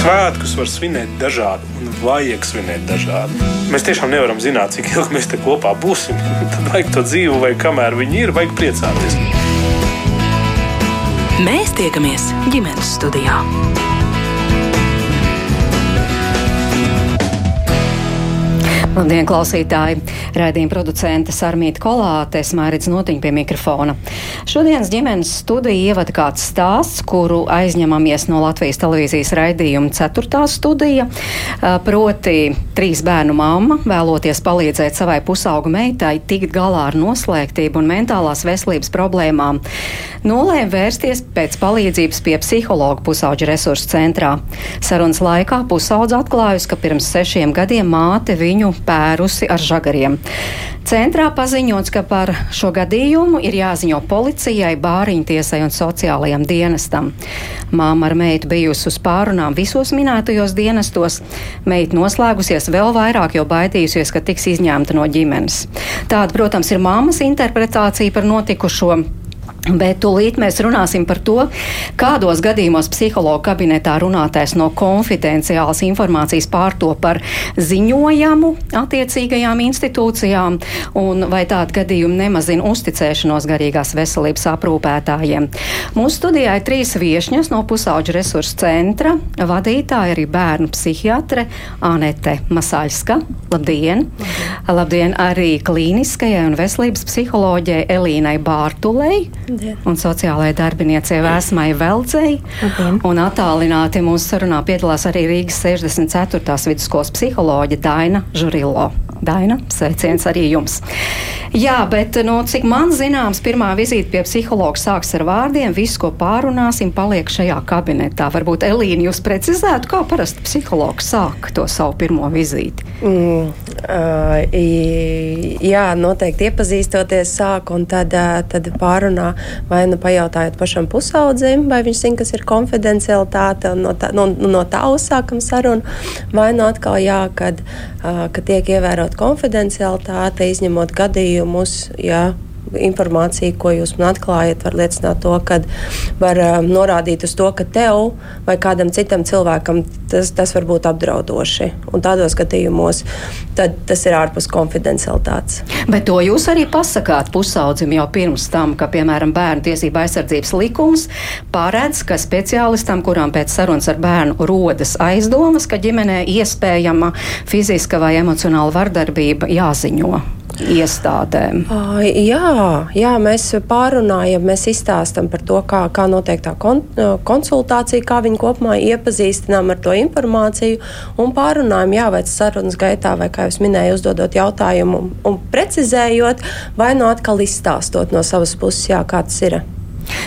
Svētkus var svinēt dažādi un vajag svinēt dažādi. Mēs tiešām nevaram zināt, cik ilgi mēs te kopā būsim. Tad vajag to dzīvu, vai kamēr viņi ir, vajag priecāties. Mēs tiekamies ģimenes studijā. Labdien, klausītāji! Raidījuma producente Sarmīta Kolāte, Smērits Notiņa pie mikrofona. Šodienas ģimenes studija ievada kāds stāsts, kuru aizņemamies no Latvijas televīzijas raidījuma ceturtā studija. Proti, trīs bērnu mamma, vēloties palīdzēt savai pusaugu meitai tikt galā ar noslēgtību un mentālās veselības problēmām, nolēma vērsties pēc palīdzības pie psihologa pusauģa resursu centrā. Sarunas laikā pusaudze atklājusi, ka pirms sešiem gadiem māte viņu pērusi ar žagariem. Centrā paziņots, ka par šo gadījumu ir jāziņo policijai, bāriņtiesai un sociālajam dienestam. Māma ar meitu bijusi uz pārunām visos minētajos dienestos. Meita noslēgusies vēl vairāk, jo baidījusies, ka tiks izņemta no ģimenes. Tāda, protams, ir māmas interpretācija par notikušo. Bet tūlīt mēs runāsim par to, kādos gadījumos psihologa kabinetā runātais no konfidenciālas informācijas pārto par ziņojamu attiecīgajām institūcijām, un vai tāda gadījuma nemazina uzticēšanos garīgās veselības aprūpētājiem. Mūsu studijā ir trīs viešņas no pusauģa resursu centra - vadītāja arī bērnu psihiatre Anete Masaļska. Labdien! Labdien! Labdien arī klīniskajai un veselības psiholoģijai Elīnai Bārtulei un sociālajai darbiniecei Vēsmai Veldzei. Un attālināti mūsu sarunā piedalās arī Rīgas 64. vidusskolas psiholoģija Daina Žurilo. Daina, sveiciens arī jums. Jā, bet, nu, cik man zināms, pirmā vizīte pie psihologa sāks ar vārdiem. Viss, ko pārunāsim, paliek šajā kabinetā. Varbūt Elīna jūs precizētu, kā parasti psihologs sāk to savu pirmo vizīti. Mm, uh, jā, noteikti iepazīstoties sāk un tad, uh, tad pārunā. Vai nu pajautājot pašam pusaudzim, vai viņš zina, kas ir konfidencialitāte un no tā, no, no tā uzsākam sarunu, vai nu atkal jā, kad, uh, kad tiek ievērot konfidencialitāte, izņemot gadījumus, jā, informācija, ko jūs man atklājat, var liecināt to, ka var uh, norādīt uz to, ka tev vai kādam citam cilvēkam tas, tas var būt apdraudoši. Un tādos gadījumos tas ir ārpus konfidencialitātes. Bet to jūs arī pasakāt pusaudzim jau pirms tam, ka, piemēram, bērnu tiesība aizsardzības likums paredz, ka speciālistam, kuram pēc sarunas ar bērnu rodas aizdomas, ka ģimenē iespējama fiziska vai emocionāla vardarbība jāziņo iestādēm? Jā, jā, mēs pārunājam, mēs izstāstam par to, kā, kā notiek tā kon, konsultācija, kā viņi kopumā iepazīstinām ar to informāciju un pārunājam, jā, vai tas sarunas gaitā, vai kā jūs minējāt, uzdodot jautājumu un, un precizējot, vai no atkal izstāstot no savas puses, jā, kā tas ir.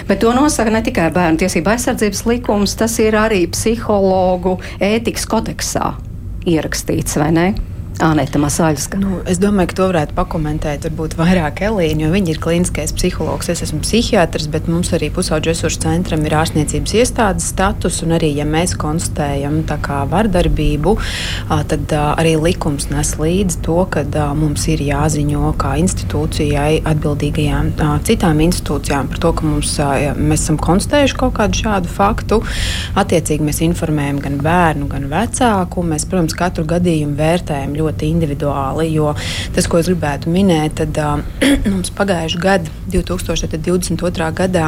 Bet to nosaka ne tikai bērnu tiesību aizsardzības likums, tas ir arī psihologu ētikas kodeksā ierakstīts, vai ne? Anita Masaļska. Nu, es domāju, ka to varētu pakomentēt varbūt vairāk Elīna, jo viņa ir klīniskais psihologs. Es esmu psihiatrs, bet mums arī pusauģu resursu centram ir ārstniecības iestādes status. Un arī, ja mēs konstatējam vardarbību, tad arī likums nes līdzi to, ka mums ir jāziņo kā institūcijai atbildīgajām citām institūcijām par to, ka mums, mēs esam konstatējuši kaut kādu šādu faktu. Attiecīgi mēs informējam gan bērnu, gan vecāku. Mēs, protams, katru gadījumu vērtējam ļoti individuāli. Jo tas, ko es gribētu minēt, tad mums pagājušajā gadā, 2022. gadā,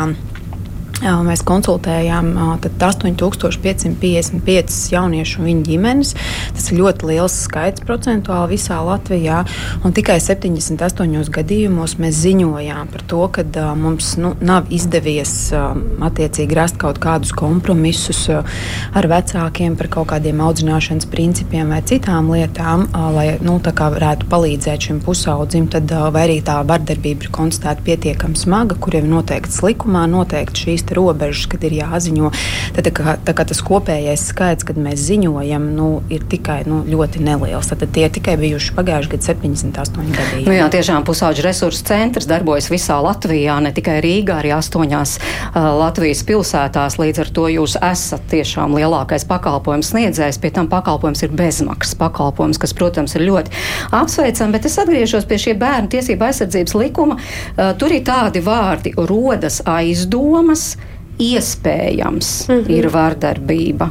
Mēs konsultējām 8555 jauniešu un viņu ģimenes. Tas ir ļoti liels skaits procentuāli visā Latvijā. Tikai 78 gadījumos mēs ziņojām par to, ka mums nu, nav izdevies attiecīgi rast kaut kādus kompromisus ar vecākiem par kaut kādiem audzināšanas principiem vai citām lietām, lai nu, varētu palīdzēt šim pusaudzim. Tad, vai arī tā vardarbība ir konstatēta pietiekami smaga, kuriem ir noteikts likumā, noteikti šīs robežas, kad ir jāziņo. Tad, tā kā, tā kā tas kopējais skaits, kad mēs ziņojam, nu, ir tikai nu, ļoti neliels. Tad, tie tikai bijuši pagājuši gadu 78 gadījumi. Nu jā, tiešām pusauģu resursu centrs darbojas visā Latvijā, ne tikai Rīgā, arī astoņās uh, Latvijas pilsētās. Līdz ar to jūs esat tiešām lielākais pakalpojums sniedzējs. Pie tam pakalpojums ir bezmaksas pakalpojums, kas, protams, ir ļoti apsveicams. Bet es atgriežos pie šī bērnu tiesību aizsardzības likuma. Uh, tur ir tādi vārdi - rodas aizdomas, iespējams mm -hmm. ir vardarbība.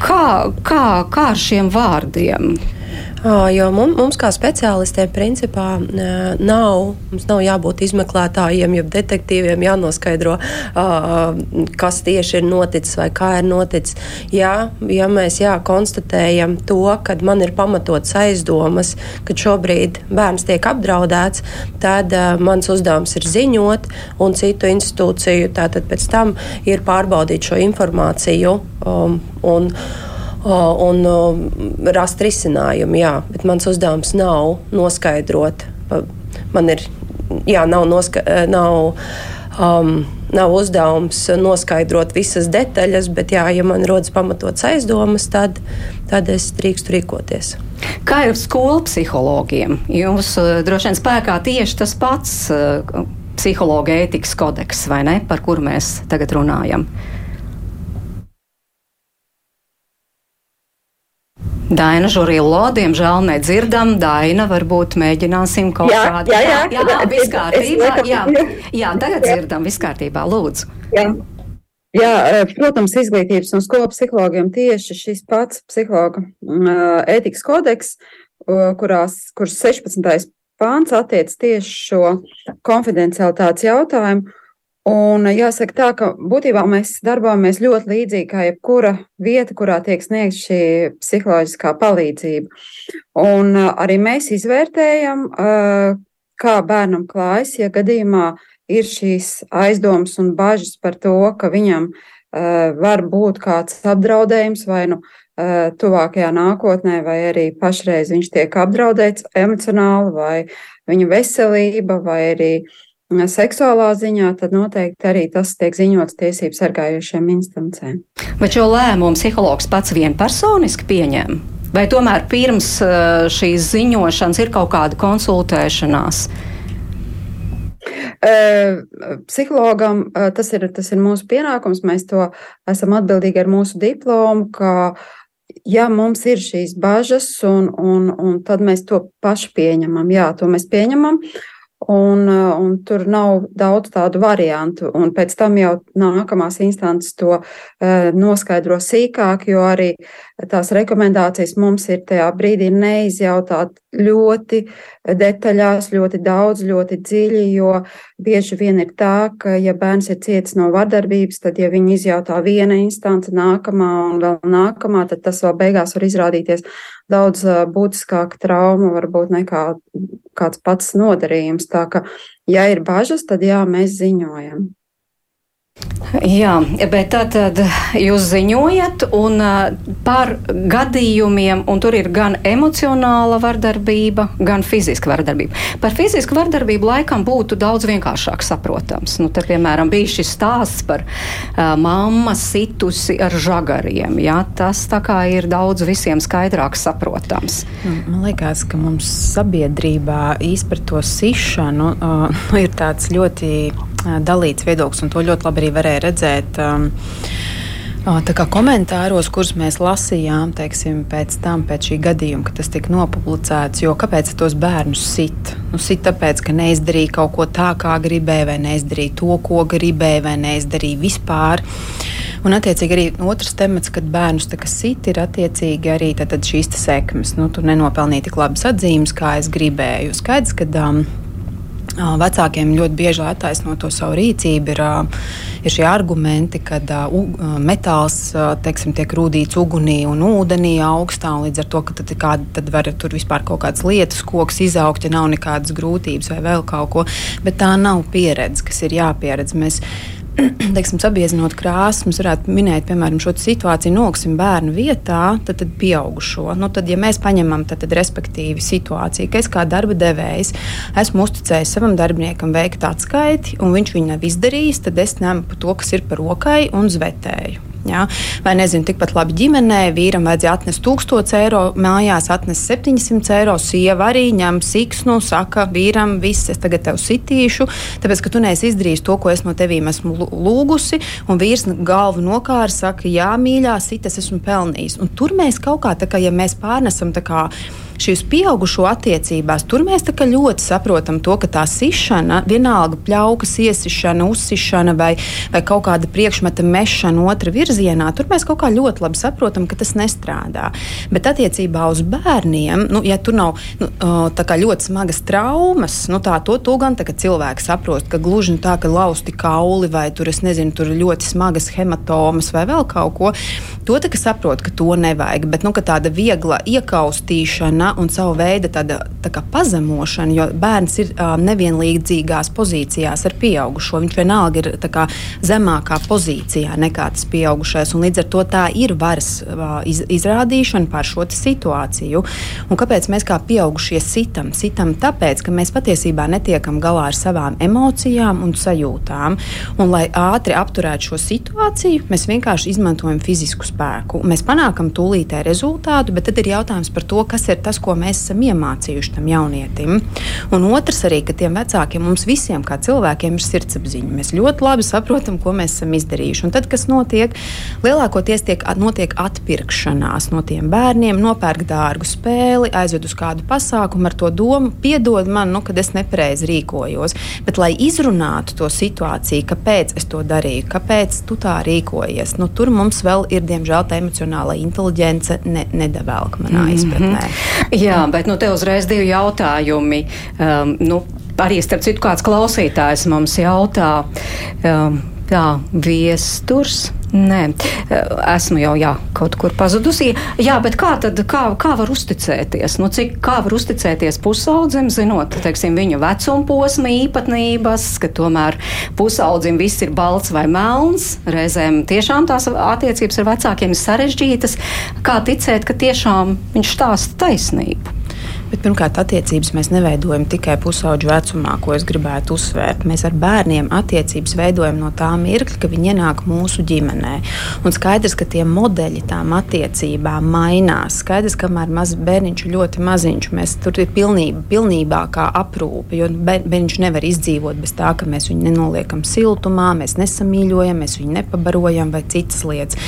Kā, kā, kā ar šiem vārdiem? Jo mums, kā speciālistiem, principā, nav, nav jābūt izmeklētājiem, jeb detektīviem, jānoskaidro, kas tieši ir noticis vai kā ir noticis. Jā, ja mēs jā, konstatējam to, ka man ir pamatots aizdomas, ka šobrīd bērns tiek apdraudēts, tad mans uzdevums ir ziņot, un citu institūciju tātad pēc tam ir pārbaudīt šo informāciju. Um, un, un rast risinājumu. Jā, bet mans uzdevums nav noskaidrot. Man ir, jā, nav, noska, nav, um, nav uzdevums noskaidrot visas detaļas, bet, jā, ja man rodas pamatots aizdomas, tad, tad es drīkstu rīkoties. Kā ir skolu psihologiem? Jums droši vien spēkā tieši tas pats psihologa ētikas kodeks, vai ne, par kuru mēs tagad runājam? Daina Žurillo, diemžēl nedzirdam. Daina, varbūt mēģināsim kaut jā, kādu. Jā, jā, jā, jā viss kārtībā. Jā, jā, tagad dzirdam, viss kārtībā. Lūdzu. Jā. Jā, protams, izglītības un skolu psihologiem tieši šis pats psihologa ētikas kodeks, kurās, kurš 16. pāns attiec tieši šo konfidencialitātes jautājumu. Un jāsaka tā, ka būtībā mēs darbojamies ļoti līdzīgi kā jebkura vieta, kurā tiek sniegta šī psiholoģiskā palīdzība. Un arī mēs izvērtējam, kā bērnam klājas, ja gadījumā ir šīs aizdomas un bažas par to, ka viņam var būt kāds apdraudējums vai nu tuvākajā nākotnē, vai arī pašreiz viņš tiek apdraudēts emocionāli, vai viņa veselība, vai arī uh, seksuālā ziņā, tad noteikti arī tas tiek ziņots tiesību sargājušiem instancēm. Bet šo lēmumu psihologs pats vienpersoniski pieņem? Vai tomēr pirms eh, šīs ziņošanas ir kaut kāda konsultēšanās? Uh, psihologam uh, tas ir, tas ir mūsu pienākums. Mēs to esam atbildīgi ar mūsu diplomu, ka, ja mums ir šīs bažas, un, un, un tad mēs to paši pieņemam. Jā, to mēs pieņemam. Uh, Un, uh, un tur nav daudz tādu variantu. Un pēc tam jau nākamās instances to uh, noskaidro sīkāk, jo arī tās rekomendācijas mums ir tajā brīdī neizjautāt ļoti detaļās, ļoti daudz, ļoti dziļi, jo bieži vien ir tā, ka, ja bērns ir cietis no vardarbības, tad, ja viņi izjautā viena instance, nākamā un vēl nākamā, tad tas vēl beigās var izrādīties daudz būtiskāka trauma varbūt nekā kāds pats nodarījums. Tā ka, ja ir bažas, tad jā, mēs ziņojam. Jā, bet tad jūs ziņojat un par gadījumiem, un tur ir gan emocionāla vardarbība, gan fiziska vardarbība. Par fizisku vardarbību laikam būtu daudz vienkāršāk saprotams. Nu, te, piemēram, bija šis stāsts par uh, mamma situsi ar žagariem. Jā, tas tā kā ir daudz visiem skaidrāk saprotams. Nu, man liekas, ka mums sabiedrībā īsti par to sišanu uh, ir tāds ļoti dalīts viedoklis, un to ļoti labi arī varēja redzēt. Um, Tā kā komentāros, kurus mēs lasījām, teiksim, pēc tam, pēc šī gadījuma, kad tas tika nopublicēts, jo kāpēc tos bērnus sit? Nu, sit tāpēc, ka neizdarīja kaut ko tā, kā gribēja, vai neizdarīja to, ko gribēja, vai neizdarīja vispār. Un, attiecīgi, arī otrs temats, kad bērnus sit, ir attiecīgi arī šīs sekmes. Nu, tur nenopelnīja tik labas atzīmes, kā es gribēju. Skaidrs, ka um, Vecākiem ļoti bieži attaisno to savu rīcību. Ir, ir šie argumenti, ka uh, metāls teiksim, tiek rūdīts ugunī un ūdenī augstā, un līdz ar to tad, kāda, tad var tur vispār kaut kādas lietas, koks izaugt, ja nav nekādas grūtības vai vēl kaut ko. Bet tā nav pieredze, kas ir jāpieredz. Mēs, teiksim, sabiezinot krāsas, mēs varētu minēt, piemēram, šo situāciju, noksim bērnu vietā, tad, tad pieaugušo. Nu, tad, ja mēs paņemam, tad, tad respektīvi situāciju, ka es kā darba devējs esmu uzticējis savam darbiniekam veikt atskaiti, un viņš viņu nav izdarījis, tad es ņemu to, kas ir par rokai un zvetēju. Ja? Vai nezinu, tikpat labi ģimenē vīram vajadzēja atnest 1000 eiro, mājās atnest 700 eiro. Sieva arī ņem siksnu, saka vīram, viss, es tagad tev sitīšu, tāpēc ka tu neesi izdarījis to, ko es no tevīm esmu lūgusi. Un vīrs galvu nokāra, saka, jā, mīļā, sit, es esmu pelnījis. Un tur mēs kaut kā tā kā, ja mēs pārnesam tā kā šīs pieaugušo attiecībās, tur mēs ļoti saprotam to, ka tā sišana, vienalga pļaukas iesišana, uzsišana vai, vai kaut kāda priekšmeta mešana otra virzienā, tur mēs kaut kā ļoti labi saprotam, ka tas nestrādā. Bet attiecībā uz bērniem, nu, ja tur nav nu, ļoti smagas traumas, nu, tā, to, to gan cilvēki saprot, ka gluži tā, ka lausti kauli vai tur, nezinu, tur ļoti smagas hematomas vai vēl kaut ko, to tā, saprot, ka to nevajag. Bet nu, tāda viegla iekaustīšana un savu veidu tāda, tā pazemošana, jo bērns ir uh, nevienlīdzīgās pozīcijās ar pieaugušo. Viņš vienalga ir kā, zemākā pozīcijā nekā tas pieaugušais. Līdz ar to tā ir varas uh, iz, izrādīšana pār šo situāciju. Un kāpēc mēs kā pieaugušie sitam? Sitam tāpēc, ka mēs patiesībā netiekam galā ar savām emocijām un sajūtām. Un, lai ātri apturētu šo situāciju, mēs vienkārši izmantojam fizisku spēku. Mēs panākam tūlītē rezultātu, bet tad ir jautājums par to, kas ir tas, ko mēs esam iemācījuši tam jaunietim. Un otrs arī, ka tiem vecākiem mums visiem, kā cilvēkiem, ir sirdsapziņa. Mēs ļoti labi saprotam, ko mēs esam izdarījuši. Un tad, kas notiek, lielākoties tiek, notiek atpirkšanās no tiem bērniem, nopērk dārgu spēli, aizved uz kādu pasākumu ar to domu, piedod man, nu, kad es nepareizi rīkojos. Bet, lai izrunātu to situāciju, kāpēc es to darīju, kāpēc tu tā rīkojies, nu, tur mums vēl ir, diemžēl, tā emocionālā inteliģence ne, nedavēlk manā mm -hmm. izpratnē. Jā, bet nu, te uzreiz divi jautājumi. Um, nu, arī starp citu kāds klausītājs mums jautā. Um, tā viesturs Nē, esmu jau jā, kaut kur pazudusi. Jā, bet kā tad kā, kā var uzticēties? Nu, cik, kā var uzticēties pusaudzim, zinot teiksim, viņa vecuma posma īpatnības, ka tomēr pusaudzim viss ir balts vai melns. Reizēm tiešām tās attiecības ar vecākiem ir sarežģītas. Kā ticēt, ka tiešām viņš stāsta taisnību? Bet, pirmkārt, attiecības mēs neveidojam tikai pusauģu vecumā, ko es gribētu uzsvērt. Mēs ar bērniem attiecības veidojam no tā mirkļa, kad viņi ienāk mūsu ģimenē. Un skaidrs, ka tie modeļi tām attiecībām mainās. Skaidrs, ka kamēr maz, bērniņš ir ļoti maziņš, mēs tur ir pilnība, pilnībā kā aprūpe. Jo bērniņš nevar izdzīvot bez tā, ka mēs viņu nenoliekam siltumā, mēs nesamīļojam, mēs viņu nepabarojam vai citas lietas.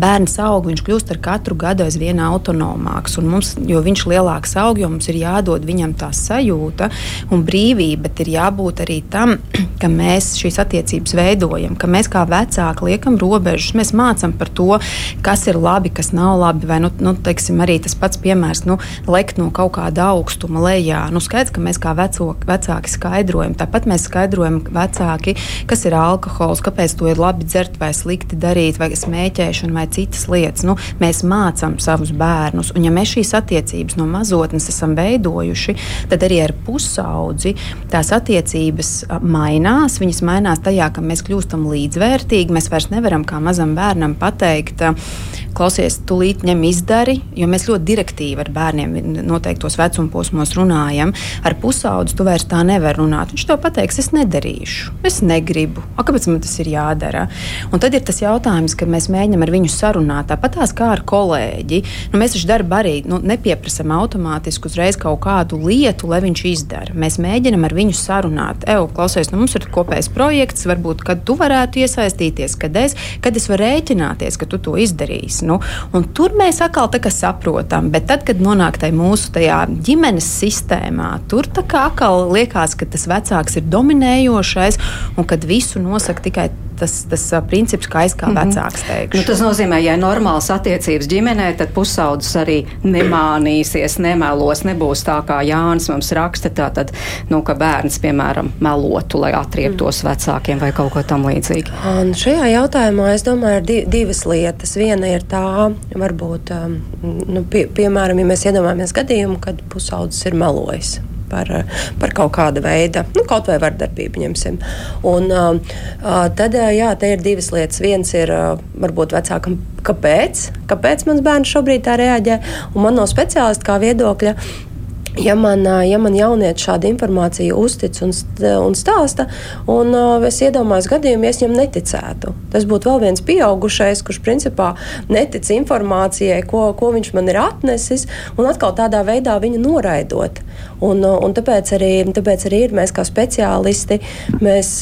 Bērns aug, viņš kļūst ar katru gadu aizvien autonomāks. Mums, jo viņš lielāks aug, jo mums ir jādod viņam tā sajūta un brīvība, bet ir jābūt arī tam, ka mēs šīs attiecības veidojam, ka mēs kā vecāki liekam robežas, mēs mācām par to, kas ir labi, kas nav labi. Vai nu, nu, teiksim, arī tas pats piemērs, nu, lekt no kaut kāda augstuma lejā. Nu, skaidrs, ka mēs kā veco, vecāki skaidrojam. Tāpat mēs skaidrojam vecāki, kas ir alkohols, kāpēc to ir labi dzert vai slikti darīt, vai smēķēšana vai citas lietas. Nu, mēs mācām savus bērnus, un ja mēs šīs attiecības no mazotnes esam veidojuši, tad arī ar pusaudzi tās attiecības mainās. Viņas mainās tajā, ka mēs kļūstam līdzvērtīgi. Mēs vairs nevaram kā mazam bērnam pateikt, klausies, tūlīt ņem izdari, jo mēs ļoti direktīvi ar bērniem noteiktos vecuma posmos runājam. Ar pusaudzi tu vairs tā nevari runāt. Viņš to pateiks, es nedarīšu, es negribu. A, kāpēc man tas ir jādara? Un tad ir tas jautājums, ka mēs mēģinām ar viņu sarunāt. Tāpat tās kā ar kolēģi. Nu, mēs taču darbu arī nu, nepieprasām automātiski uzreiz kaut kādu lietu, lai viņš izdara. Mēs mēģinām ar viņu sarunāt. Evo, klausies, nu, mums ir kopējs projekts, varbūt, kad tu varētu iesaistīties, kad es, kad es varu rēķināties, ka tu to izdarīsi. Nu, tur mēs atkal saprotam, bet tad, kad nonāk tajā mūsu tajā ģimenes sistēmā, tur atkal liekas, ka tas vecāks ir dominējošais un kad visu nosaka tikai tas, tas princips, kā es kā mm -hmm. vecāks teikšu. Nu, tas nozīmē, ja ir normāls attiecības ģimenē, tad pusaudzis arī nemānīsies, nemelos, nebūs tā kā Jānis mums raksta, tā tad, nu, ka bērns, piemēram, melotu, lai atrieptos mm. vecākiem vai kaut ko tam līdzīgu. Un šajā jautājumā es domāju, ir di divas lietas. Viena ir tā, varbūt, um, nu, pie, piemēram, ja mēs iedomājamies gadījumu, kad pusaudzis ir melojis par, par kaut kāda veida, nu, kaut vai vardarbību ņemsim. Un, uh, tad, jā, te ir divas lietas. Viens ir uh, varbūt vecākam, kāpēc, kāpēc mans bērns šobrīd tā reaģē, un man no speciālista kā viedokļa ja man, ja man jaunietis šādu informāciju uztic un, un stāsta, un es iedomājos gadījumu, ja es viņam neticētu. Tas būtu vēl viens pieaugušais, kurš principā netic informācijai, ko, ko viņš man ir atnesis, un atkal tādā veidā viņu noraidot. Un, un tāpēc, arī, tāpēc arī ir mēs kā speciālisti, mēs,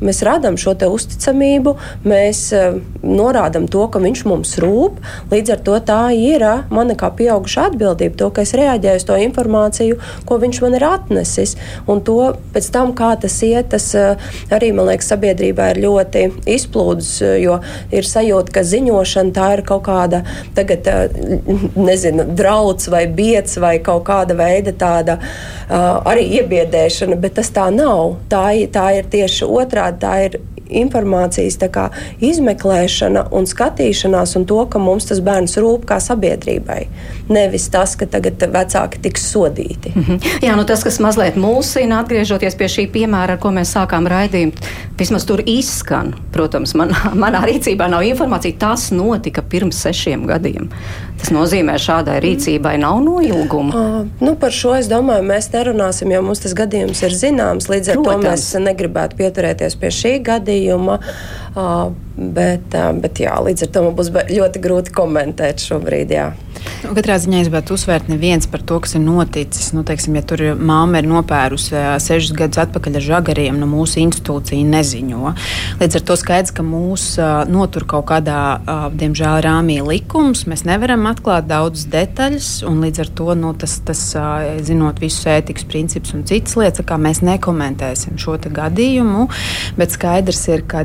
mēs radām šo uzticamību, mēs norādām to, ka viņš mums rūp. Līdz ar to tā ir mana kā pieauguša atbildība, to, ka es reaģēju uz to informāciju, ko viņš man ir atnesis. Un to pēc tam, kā tas iet, tas arī, man liekas, sabiedrībā ir ļoti izplūdus, jo ir sajūta, ka ziņošana tā ir kaut kāda tagad, nezinu, drauds vai biets vai kaut kāda veida tāda arī iebiedēšana, bet tas tā nav. Tā, tā ir tieši otrādi. Tā ir informācijas kā, izmeklēšana un skatīšanās, un to, ka mums tas bērns rūp kā sabiedrībai. Nevis tas, ka tagad vecāki tiks sodīti. Mm -hmm. Jā, nu tas, kas mazliet mulsina, atgriežoties pie šī piemēra, ar ko mēs sākām raidījumu, vismaz tur izskan. Protams, man, manā rīcībā nav informācija. Tas notika pirms sešiem gadiem. Tas nozīmē, ka šādai rīcībai nav noilguma. Uh, nu, par šo es domāju, mēs nerunāsim, jo mums tas gadījums ir zināms. Līdz ar Protams. to mēs negribētu pieturēties pie šī gadījuma gadījuma. Bet, bet jā, līdz ar to man būs ļoti grūti komentēt šobrīd. Jā. Nu, katrā ziņā es gribētu uzsvērt neviens par to, kas ir noticis. Nu, teiksim, ja tur māma ir nopērusi sešus gadus atpakaļ ar žagariem, nu mūsu institūcija neziņo. Līdz ar to skaidrs, ka mūs notur kaut kādā, diemžēl, rāmī likums. Mēs nevaram atklāt daudzas detaļas, un līdz ar to, nu, tas, tas zinot visus ētikas principus un citas lietas, kā mēs nekomentēsim šo gadījumu. Bet skaidrs ir, ka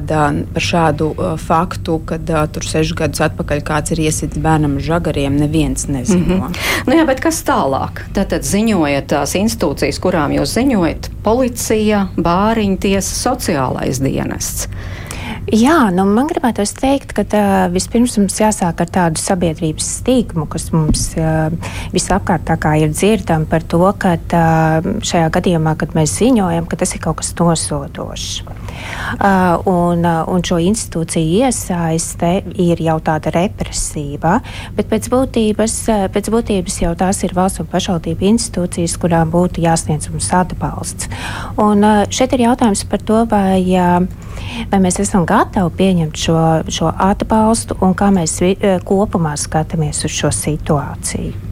par šādu faktu, kad tur sešus gadus atpakaļ kāds ir iesitis bērnam žagariem, neviens neziņo. Mm -hmm. nu, jā, bet kas tālāk? Tad, tad ziņojat tās institūcijas, kurām jūs ziņojat - policija, bāriņu tiesa, sociālais dienests. Jā, nu, man gribētu teikt, ka tā, vispirms mums jāsāk ar tādu sabiedrības stigmu, kas mums uh, visapkārt ir dzirdama par to, ka uh, šajā gadījumā, kad mēs ziņojam, ka tas ir kaut kas nosodošs. Uh, un, uh, un šo institūciju iesaiste ir jau tāda represīva, bet pēc būtības, uh, pēc būtības jau tās ir valsts un pašvaldību institūcijas, kurām būtu jāsniedz mums atbalsts. Un uh, šeit ir jautājums par to, vai, uh, vai mēs esam gatavi gatavi pieņemt šo, šo atbalstu un kā mēs vi, e, kopumā skatāmies uz šo situāciju.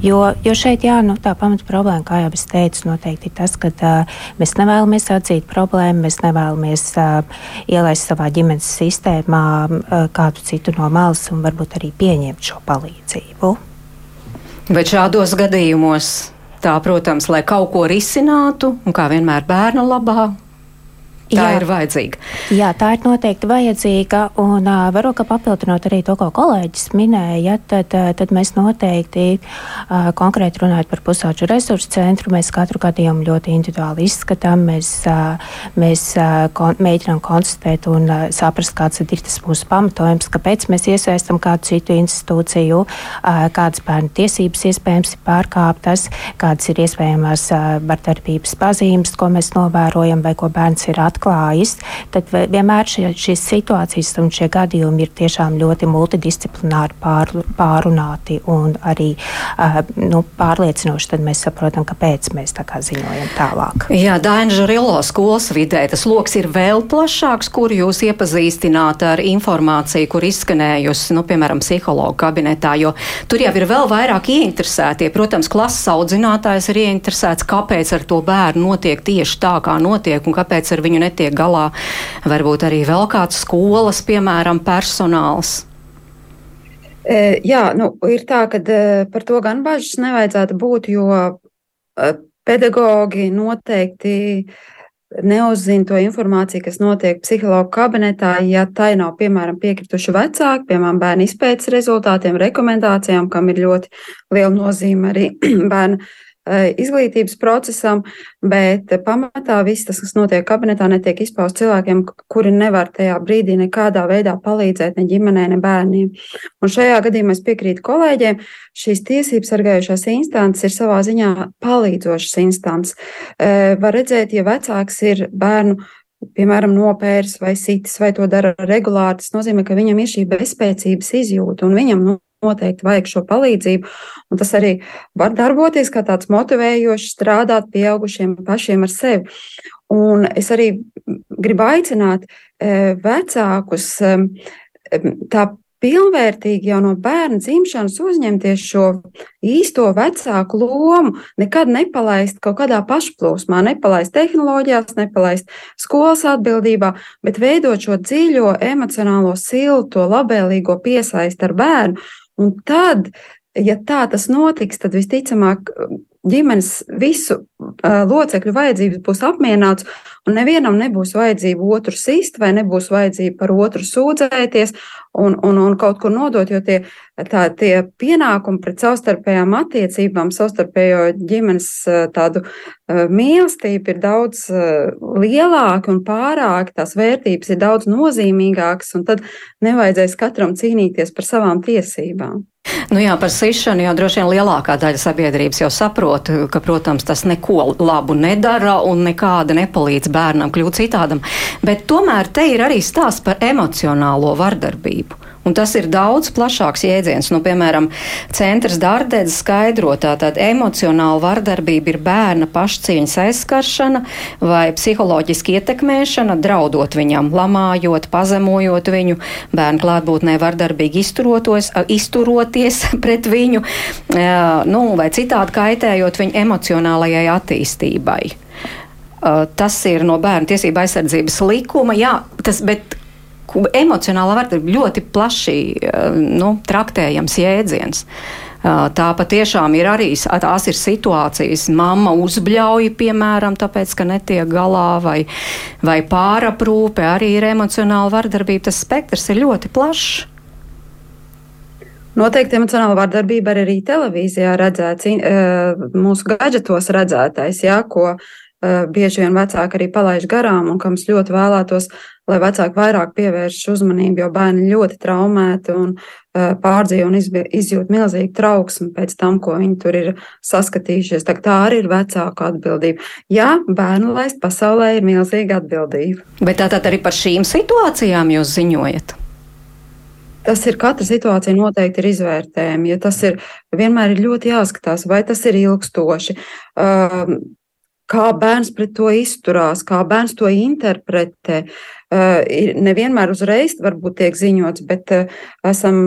Jo, jo šeit jā, nu, tā pamata problēma, kā jau es teicu, noteikti ir tas, ka uh, mēs nevēlamies atzīt problēmu, mēs nevēlamies uh, ielaist savā ģimenes sistēmā uh, kādu citu no malas un varbūt arī pieņemt šo palīdzību. Bet šādos gadījumos tā, protams, lai kaut ko risinātu, un kā vienmēr bērna labā, Tā jā, ir vajadzīga. Jā, tā ir noteikti vajadzīga. Un uh, varu papildināt arī to, ko kolēģis minēja. Tad, uh, tad mēs noteikti uh, konkrēti runājot par pusauģu resursu centru. Mēs katru gadījumu ļoti individuāli izskatām. Mēs, uh, mēs uh, kon mēģinām konstatēt un uh, saprast, kāds ir tas mūsu pamatojums, kāpēc mēs iesaistam kādu citu institūciju, uh, kādas bērnu tiesības iespējams ir pārkāptas, kādas ir iespējamās uh, vardarbības pazīmes, ko mēs novērojam vai ko bērns ir atklājis atklājas, tad vienmēr šie, šīs situācijas un šie gadījumi ir tiešām ļoti multidisciplināri pār, pārunāti un arī uh, nu, pārliecinoši. Tad mēs saprotam, kāpēc mēs tā kā ziņojam tālāk. Jā, Daina Žarilo skolas vidē tas lokus ir vēl plašāks, kur jūs iepazīstināt ar informāciju, kur izskanējusi, nu, piemēram, psihologu kabinetā, jo tur jau ir vēl vairāk ieinteresētie. Protams, klases audzinātājs ir ieinteresēts, kāpēc ar to bērnu notiek tieši tā, kā notiek, un kāpēc ar viņu netiek galā. Varbūt arī vēl kāds skolas, piemēram, personāls. E, jā, nu, ir tā, ka e, par to gan bažas nevajadzētu būt, jo e, pedagogi noteikti neuzzina to informāciju, kas notiek psihologu kabinetā, ja tai nav, piemēram, piekrituši vecāki, piemēram, bērnu izpētes rezultātiem, rekomendācijām, kam ir ļoti liela nozīme arī bērnu Eh, izglītības procesam, bet pamatā viss tas, kas notiek kabinetā, netiek izpaust cilvēkiem, kuri nevar tajā brīdī nekādā veidā palīdzēt ne ģimenē, ne bērniem. Un šajā gadījumā es piekrītu kolēģiem, šīs tiesības sargājušās instances ir savā ziņā palīdzošas instances. Eh, var redzēt, ja vecāks ir bērnu piemēram, nopērs vai sitis, vai to dara regulāri, tas nozīmē, ka viņam ir šī bezspēcības izjūta un viņam nu, noteikti vajag šo palīdzību. Un tas arī var darboties kā tāds motivējošs, strādāt pieaugušiem pašiem ar sevi. Un es arī gribu aicināt e, vecākus e, tā pilnvērtīgi jau no bērna dzimšanas uzņemties šo īsto vecāku lomu, nekad nepalaist kaut kādā pašplūsmā, nepalaist tehnoloģijās, nepalaist skolas atbildībā, bet veidot šo dziļo emocionālo silto, labēlīgo piesaisti ar bērnu. Un tad, ja tā tas notiks, tad visticamāk ģimenes visu uh, locekļu vajadzības būs apmierināts, un nevienam nebūs vajadzība otru sist, vai nebūs vajadzība par otru sūdzēties un, un, un kaut kur nodot, jo tie, tā, tie pienākumi pret savstarpējām attiecībām, savstarpējo ģimenes tādu mīlestību ir daudz lielāki un pārāk, tās vērtības ir daudz nozīmīgākas, un tad nevajadzēs katram cīnīties par savām tiesībām. Nu jā, par sišanu jau droši vien lielākā daļa sabiedrības jau saprot, ka, protams, tas neko labu nedara un nekāda nepalīdz bērnam kļūt citādam. Bet tomēr te ir arī stāsts par emocionālo vardarbību. Un tas ir daudz plašāks jēdziens. Nu, piemēram, centrs Dārdēdz skaidro, tātad emocionāla vardarbība ir bērna pašcieņas aizskaršana vai psiholoģiski ietekmēšana, draudot viņam, lamājot, pazemojot viņu, bērnu klātbūtnē vardarbīgi izturoties pret viņu, nu, vai citādi kaitējot viņu emocionālajai attīstībai. Tas ir no bērnu tiesība aizsardzības likuma, jā, tas, bet emocionālā vardarbība ļoti plaši eh, nu, traktējams jēdziens. Eh, tā patiešām ir arī tās ir situācijas, mamma uzbļauj, piemēram, tāpēc, ka netiek galā, vai, vai pāraprūpe arī ir emocionāla vardarbība. Tas spektrs ir ļoti plašs. Noteikti emocionāla vardarbība arī televīzijā redzēts, eh, mūsu gadgetos redzētais, jā, ko bieži vien vecāki arī palaiž garām un kam es ļoti vēlētos lai vecāki vairāk pievērš uzmanību, jo bērni ļoti traumēti un uh, pārdzīvo un izjūt milzīgu trauksmi pēc tam, ko viņi tur ir saskatījušies. Tā, tā arī ir vecāku atbildība. Jā, bērnu laist pasaulē ir milzīga atbildība. Bet tātad arī par šīm situācijām jūs ziņojat? Tas ir katra situācija noteikti ir izvērtējama. Ja tas ir vienmēr ir ļoti jāskatās, vai tas ir ilgstoši. Uh, kā bērns pret to izturās, kā bērns to interpretē. Uh, nevienmēr uzreiz varbūt tiek ziņots, bet uh, esam,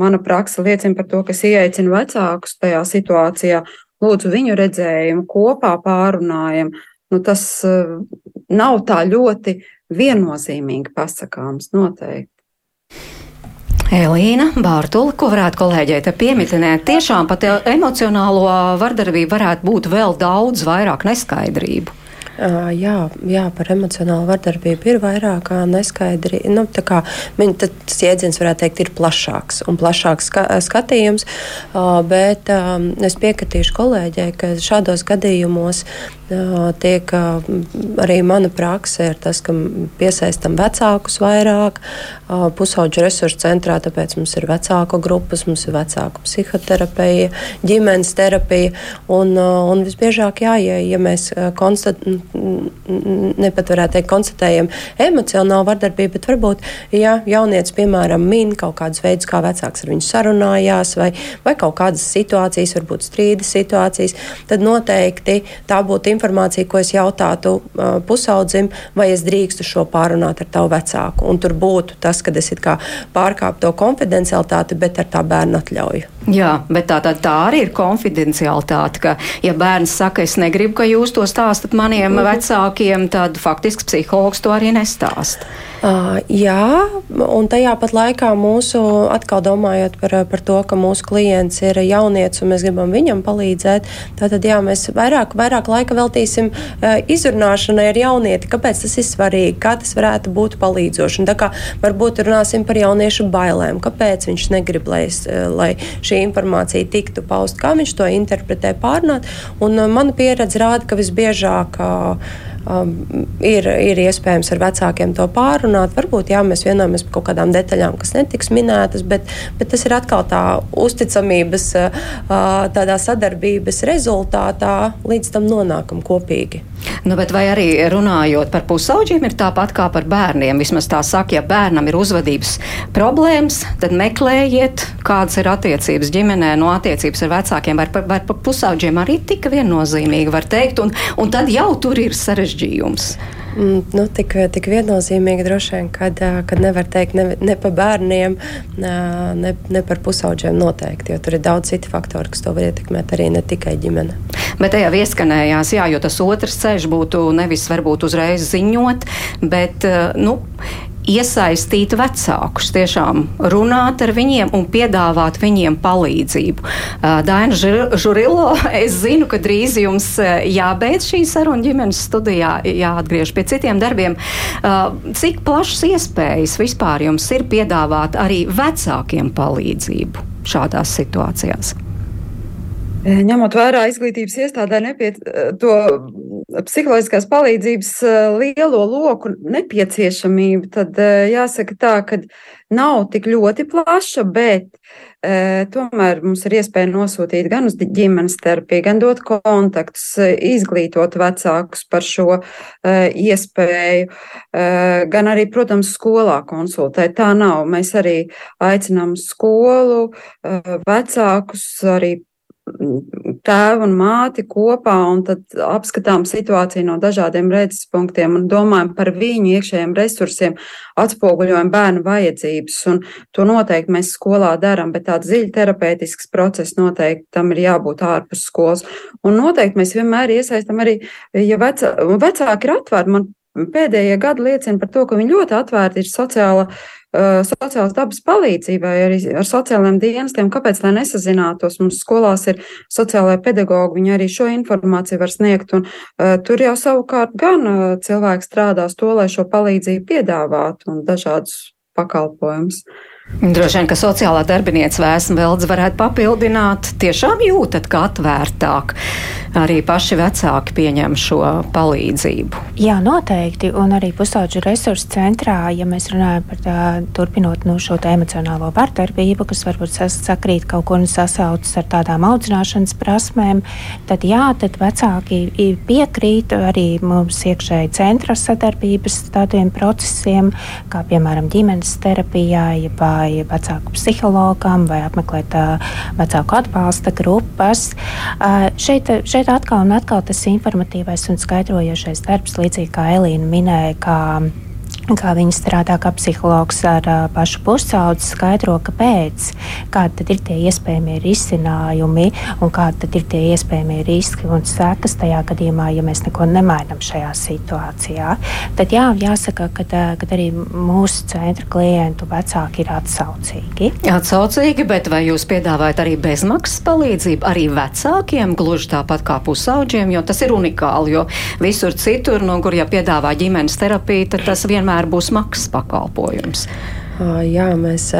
mana praksa liecina par to, ka es ieaicinu vecākus tajā situācijā, lūdzu viņu redzējumu, kopā pārunājam. Nu, tas uh, nav tā ļoti viennozīmīgi pasakāms noteikti. Elīna Bārtula, ko varētu kolēģei te pieminēt, tiešām pat emocionālo vardarbību varētu būt vēl daudz vairāk neskaidrību. Jā, jā, par emocionālu vardarbību ir vairāk neskaidri. Nu, kā, min, tas jēdziens varētu teikt, ir plašāks un plašāks ska skatījums. Bet es piekritīšu kolēģei, ka šādos gadījumos tiek arī mana prakse ir tas, ka piesaistam vecākus vairāk pusauģu resursu centrā, tāpēc mums ir vecāku grupas, mums ir vecāku psihoterapija, ģimenes terapija. Un, un visbiežāk, jā, ja, ja mēs konstat, nepat varētu teikt, konstatējam emocionālu vardarbību, bet varbūt, ja jaunietis, piemēram, min kaut kādus veidus, kā vecāks ar viņu sarunājās, vai, vai kaut kādas situācijas, varbūt strīdas situācijas, tad noteikti tā būtu informācija, ko es jautātu uh, pusaudzim, vai es drīkstu šo pārunāt ar tavu vecāku. Un tur būtu tas, ka es pārkāpu to konfidencialitāti, bet ar tā bērnu atļauju. Jā, bet tā, tā, tā arī ir konfidencialitāte, ka, ja bērns saka, es negribu, ka jūs to stāstat maniem mm -hmm. vecākiem, tad faktiski psihologs to arī nestāst. Uh, jā, un tajā pat laikā mūsu, atkal domājot par, par to, ka mūsu klients ir jaunietis un mēs gribam viņam palīdzēt, tad jā, mēs vairāk, vairāk laika veltīsim uh, izrunāšanai ar jaunieti, kāpēc tas ir svarīgi, kā tas varētu būt palīdzoši. Un tā kā varbūt runāsim par jauniešu bailēm, kāpēc viņš negrib, lai, lai šī informācija tiktu paust, kā viņš to interpretē, pārnāt. Un uh, mana pieredze rāda, ka visbiežāk uh, och um, ir, ir iespējams ar vecākiem to pārunāt. Varbūt jā, mēs vienojamies par kaut kādām detaļām, kas netiks minētas, bet, bet tas ir atkal tā uzticamības, uh, tādā sadarbības rezultātā līdz tam nonākam kopīgi. Nu, vai arī runājot par pusauģiem, ir tāpat kā par bērniem. Vismaz tā saka, ja bērnam ir uzvedības problēmas, tad meklējiet, kādas ir attiecības ģimenē, no attiecības ar vecākiem. Vai par, vai par pusauģiem arī tik viennozīmīgi var teikt, un, un tad jau tur ir sarežģījums. Mm, nu, tik, tik viennozīmīgi droši vien, kad, kad nevar teikt ne, ne par bērniem, ne, ne par pusauģiem noteikti, jo tur ir daudz citu faktoru, kas to var ietekmēt arī ne tikai ģimene. Bet tajā ieskanējās, jā, jo tas otrs ceļš būtu nevis varbūt uzreiz ziņot, bet, nu, iesaistīt vecākus, tiešām runāt ar viņiem un piedāvāt viņiem palīdzību. Daina Žurilo, es zinu, ka drīz jums jābeidz šī saruna ģimenes studijā, jāatgriež pie citiem darbiem. Cik plašas iespējas vispār jums ir piedāvāt arī vecākiem palīdzību šādās situācijās? Ņemot vērā izglītības iestādē nepiet, to psiholoģiskās palīdzības lielo loku nepieciešamību, tad jāsaka tā, ka nav tik ļoti plaša, bet e, tomēr mums ir iespēja nosūtīt gan uz ģimenes terapiju, gan dot kontaktus, izglītot vecākus par šo e, iespēju, e, gan arī, protams, skolā konsultēt. Tā nav. Mēs arī aicinām skolu, e, vecākus, arī tēvu un māti kopā un tad apskatām situāciju no dažādiem redzes punktiem un domājam par viņu iekšējiem resursiem, atspoguļojam bērnu vajadzības. Un to noteikti mēs skolā darām, bet tāds dziļi terapeitisks process noteikti tam ir jābūt ārpus skolas. Un noteikti mēs vienmēr iesaistam arī, ja vecā, vecāki ir atvērti, man pēdējie gadi liecina par to, ka viņi ļoti atvērti ir sociāla Uh, sociālās dabas palīdzībai, arī ar sociālajiem dienestiem. Kāpēc tā nesazinātos? Mums skolās ir sociālai pedagogi, viņi arī šo informāciju var sniegt, un uh, tur jau savukārt gan uh, cilvēki strādās to, lai šo palīdzību piedāvātu un dažādus pakalpojumus. Droši vien, ka sociālā darbinieca vēsma veldze varētu papildināt. Tiešām jūtat, ka atvērtāk arī paši vecāki pieņem šo palīdzību. Jā, noteikti. Un arī pusauģu resursu centrā, ja mēs runājam par tā, turpinot nu, šo emocionālo vardarbību, kas varbūt sakrīt kaut ko un sasaucas ar tādām audzināšanas prasmēm, tad jā, tad vecāki piekrīt arī mums iekšēji centra sadarbības tādiem procesiem, kā piemēram ģimenes terapijai vai vecāku psihologam vai apmeklēt vecāku atbalsta grupas. Šeit šeit atkal un atkal tas informatīvais un skaidrojošais darbs, līdzīgi kā Elīna minēja, kā viņi strādā kā psihologs ar uh, pašu pusaudzi, skaidro, kāpēc, kādi ir tie iespējamie risinājumi un kādi ir tie iespējamie riski un sekas tajā gadījumā, ja mēs neko nemainām šajā situācijā. Tad jā, jāsaka, ka, arī mūsu centra klientu vecāki ir atsaucīgi. Atsaucīgi, bet vai jūs piedāvājat arī bezmaksas palīdzību arī vecākiem, gluži tāpat kā pusauģiem, jo tas ir unikāli, jo visur citur, no kur ja piedāvā ģimenes terapiju, tad tas vienmēr vienmēr būs maksas pakalpojums. Jā, mēs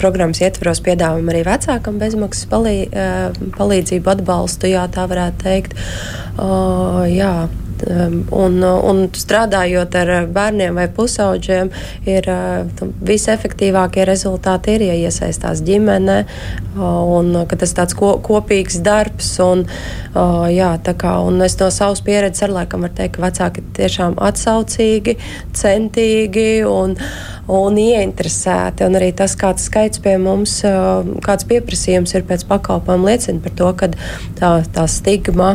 programmas ietvaros piedāvājam arī vecākam bezmaksas palī, palīdzību, atbalstu, jā, tā varētu teikt. Jā, Un, un strādājot ar bērniem vai pusauģiem, ir visefektīvākie rezultāti ir, ja iesaistās ģimene, un ka tas tāds ko, kopīgs darbs. Un, jā, kā, un es no savas pieredzes ar laikam varu teikt, ka vecāki ir tiešām atsaucīgi, centīgi un, un ieinteresēti. Un arī tas, kāds skaits pie mums, kāds pieprasījums ir pēc pakalpojumu, liecina par to, ka tā, tā stigma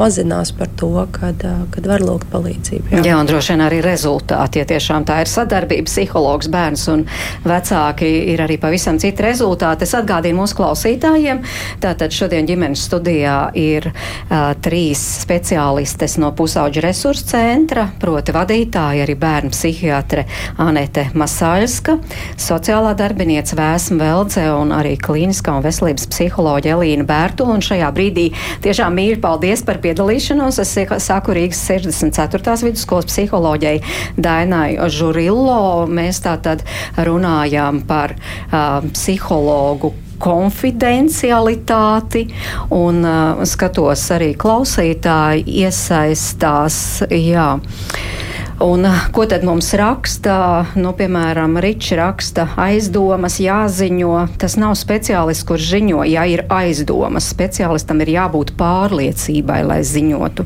mazinās par to to, kad, kad var lūgt palīdzību. Jā. jā, un droši vien arī rezultāti, ja tiešām tā ir sadarbība, psihologs, bērns un vecāki ir arī pavisam citi rezultāti. Es atgādīju mūsu klausītājiem, tātad šodien ģimenes studijā ir uh, trīs speciālistes no pusauģa resursu centra, proti vadītāji arī bērnu psihiatre Anete Masāļska, sociālā darbinieca Vēsma Veldze un arī klīniskā un veselības psiholoģa Elīna Bērtu. Un šajā brīdī tiešām mīļi paldies par piedalīšanos. Es saku Rīgas 64. vidusskolas psiholoģijai Dainai Žurillo. Mēs tātad runājām par uh, psihologu konfidencialitāti, un uh, skatos arī klausītāji iesaistās. Jā. Un, eh, ko tad mums raksta? Nu, piemēram, Ričs raksta aizdomas, jāziņo. Tas nav speciālists, kurš ziņo, ja ir aizdomas. Speciālistam ir jābūt pārliecībai, lai ziņotu.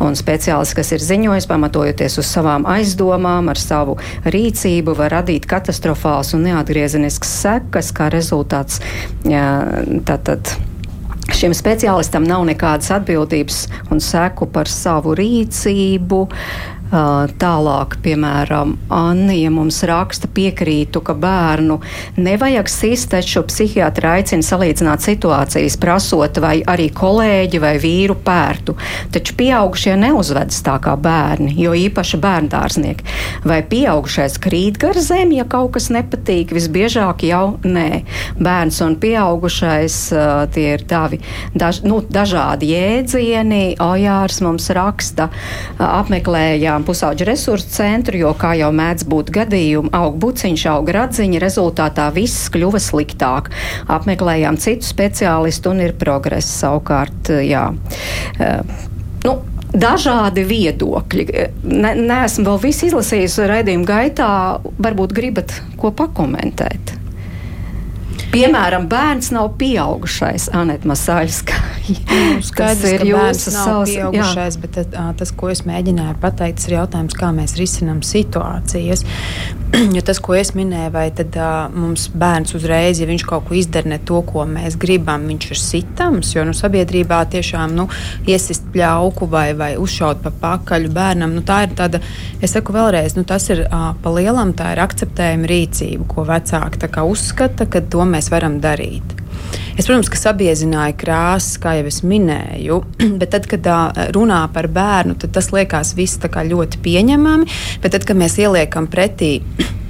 Un speciālists, kas ir ziņojis, pamatojoties uz savām aizdomām, ar savu rīcību, var radīt katastrofāls un neatgriezenisks sekas, kā rezultāts. Jā, tātad, Šim speciālistam nav nekādas atbildības un seku par savu rīcību. Tālāk, piemēram, Anija mums raksta, piekrītu, ka bērnu nevajag sist, taču psihiatri aicina salīdzināt situācijas, prasot, vai arī kolēģi vai vīru pērtu. Taču pieaugušie neuzvedas tā kā bērni, jo īpaši bērndārznieki. Vai pieaugušais krīt gar zemi, ja kaut kas nepatīk, visbiežāk jau nē. Bērns un pieaugušais tie ir tavi daž, nu, dažādi jēdzieni. Ojārs mums raksta, apmeklējām tiešām pusauģu resursu centru, jo, kā jau mēdz būt gadījumi, aug buciņš, aug radziņa, rezultātā viss kļuva sliktāk. Apmeklējām citu speciālistu un ir progress savukārt, jā. Nu, dažādi viedokļi. Ne, neesmu vēl visu izlasījusi raidījuma gaitā. Varbūt gribat ko pakomentēt. Piemēram, bērns nav pieaugušais, Anita Masaļska. Nu, skaidrs, ir jūsu savs pieaugušais, jā. bet tas, ko es mēģināju pateikt, ir jautājums, kā mēs risinām situācijas. jo tas, ko es minēju, vai tad uh, mums bērns uzreiz, ja viņš kaut ko izdara ne to, ko mēs gribam, viņš ir sitams, jo nu, sabiedrībā tiešām nu, iesist pļauku vai, vai uzšaut pa pakaļu bērnam, nu, tā ir tāda, es saku vēlreiz, nu, tas ir uh, pa lielam, tā ir akceptējama rīcība, ko vecāki uzskata, ka to mēs varam darīt. Es, protams, ka sabiezināju krāsas, kā jau es minēju, bet tad, kad runā par bērnu, tas liekas viss ļoti pieņemami. Bet tad, kad mēs ieliekam pretī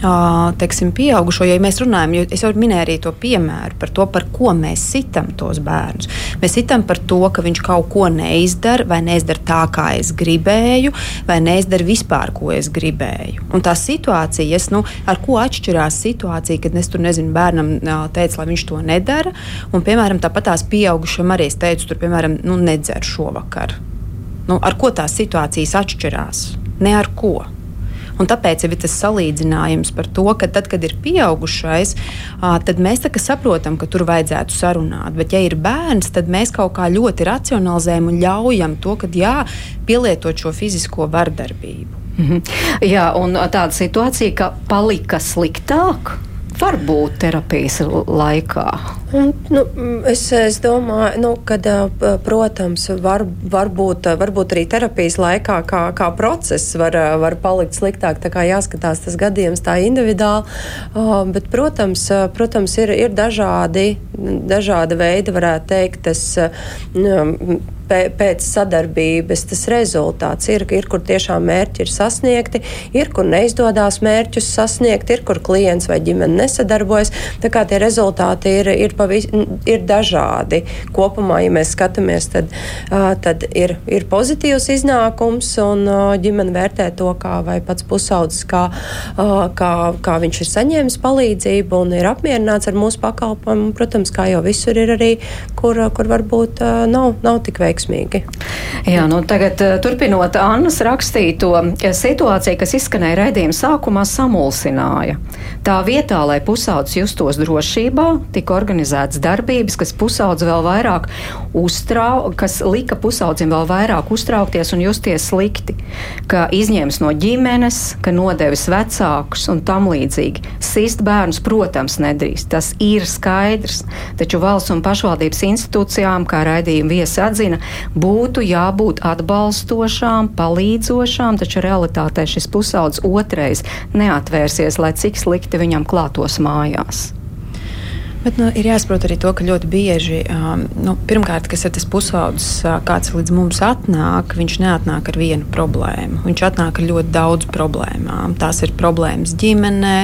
teiksim, pieaugušo, ja mēs runājam, jo es jau minēju arī to piemēru par to, par ko mēs sitam tos bērnus. Mēs sitam par to, ka viņš kaut ko neizdara, vai neizdara tā, kā es gribēju, vai neizdara vispār, ko es gribēju. Un tā situācija, nu, ar ko atšķirās situācija, kad es tur nezinu, bērnam teicu, lai viņš to nedara, un, piemēram, tāpat tās pieaugušam arī es teicu, tur, piemēram, nu, nedzer šovakar. Nu, ar ko tās situācijas atšķirās? Ne ar ko. Un tāpēc ir tas salīdzinājums par to, ka tad, kad ir pieaugušais, tad mēs saprotam, ka tur vajadzētu sarunāt. Bet, ja ir bērns, tad mēs kaut kā ļoti racionalizējam un ļaujam to, ka jā, pielietot šo fizisko vardarbību. Mhm. Jā, un tāda situācija, ka palika sliktāk var būt terapijas laikā? Un, nu, es, es domāju, nu, ka, protams, var, var, būt, var būt arī terapijas laikā, kā, kā process var, var palikt sliktāk. Tā kā jāskatās tas gadījums tā individuāli. Bet, protams, protams ir, ir dažādi, dažādi veidi, varētu teikt, tas pēc sadarbības tas rezultāts ir, ir kur tiešām mērķi ir sasniegti, ir kur neizdodas mērķus sasniegt, ir kur klients vai ģimene nesadarbojas. Tā kā tie rezultāti ir, ir, pavis, ir dažādi. Kopumā, ja mēs skatāmies, tad, tad ir, ir pozitīvs iznākums un ģimene vērtē to, kā vai pats pusaudzis, kā, kā, kā viņš ir saņēmis palīdzību un ir apmierināts ar mūsu pakalpojumu. Protams, kā jau visur ir arī, kur, kur varbūt nav, nav tik veiksmīgi veiksmīgi. Jā, nu tagad eh, turpinot Annas rakstīto situāciju, kas izskanēja raidījuma sākumā, samulsināja. Tā vietā, lai pusaudzis justos drošībā, tika organizētas darbības, kas pusaudzi vēl vairāk uztrau, kas lika pusaudzim vēl vairāk uztraukties un justies slikti, ka izņēmis no ģimenes, ka nodevis vecākus un tam līdzīgi. Sist bērnus, protams, nedrīkst, tas ir skaidrs, taču valsts un pašvaldības institūcijām, kā raidījuma viesi atzina, būtu jābūt atbalstošām, palīdzošām, taču realitātē šis pusaudzis otrais neatvērsies, lai cik slikti viņam klātos mājās. Bet, nu, ir jāsaprot arī to, ka ļoti bieži, um, nu, pirmkārt, kas ir tas pusaudzis, uh, kāds līdz mums atnāk, viņš neatnāk ar vienu problēmu. Viņš atnāk ar ļoti daudz problēmām. Tās ir problēmas ģimenē,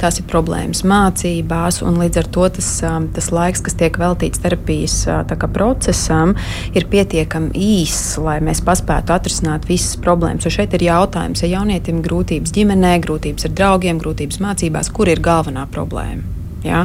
tās ir problēmas mācībās, un līdz ar to tas, um, tas laiks, kas tiek veltīts terapijas uh, procesam, ir pietiekami īss, lai mēs paspētu atrisināt visas problēmas. Jo šeit ir jautājums, ja jaunietim grūtības ģimenē, grūtības ar draugiem, grūtības mācībās, kur ir galvenā problēma. Ja?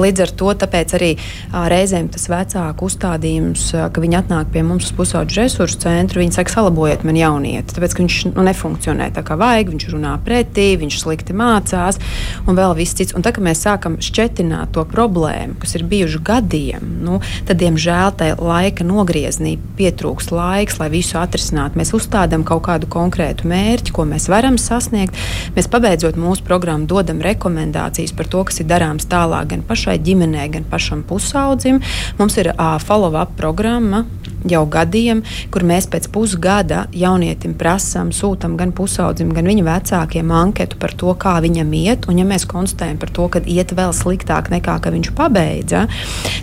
Līdz ar to arī reizēm tas vecāku uzstādījums, ka viņi atnāk pie mums uz pusauģu resursu centru, viņi saka, salabojiet man jaunieti, tāpēc ka viņš nu, nefunkcionē tā kā vajag, viņš runā pretī, viņš slikti mācās un vēl viss cits. Un tā kā mēs sākam šķetināt to problēmu, kas ir bijuši gadiem, nu, tad, diemžēl, tai laika nogriezienī pietrūks laiks, lai visu atrisinātu. Mēs uzstādām kaut kādu konkrētu mērķi, ko mēs varam sasniegt. Mēs pabeidzot mūsu programmu, dodam rekomendācijas par to, kas ir darāms tālāk gan pašai ģimenei, gan pašam pusaudzim. Mums ir uh, follow-up programma jau gadiem, kur mēs pēc pusgada jaunietim prasām, sūtām gan pusaudzim, gan viņa vecākiem anketu par to, kā viņam iet. Un, ja mēs konstatējam par to, ka iet vēl sliktāk nekā viņš pabeidza,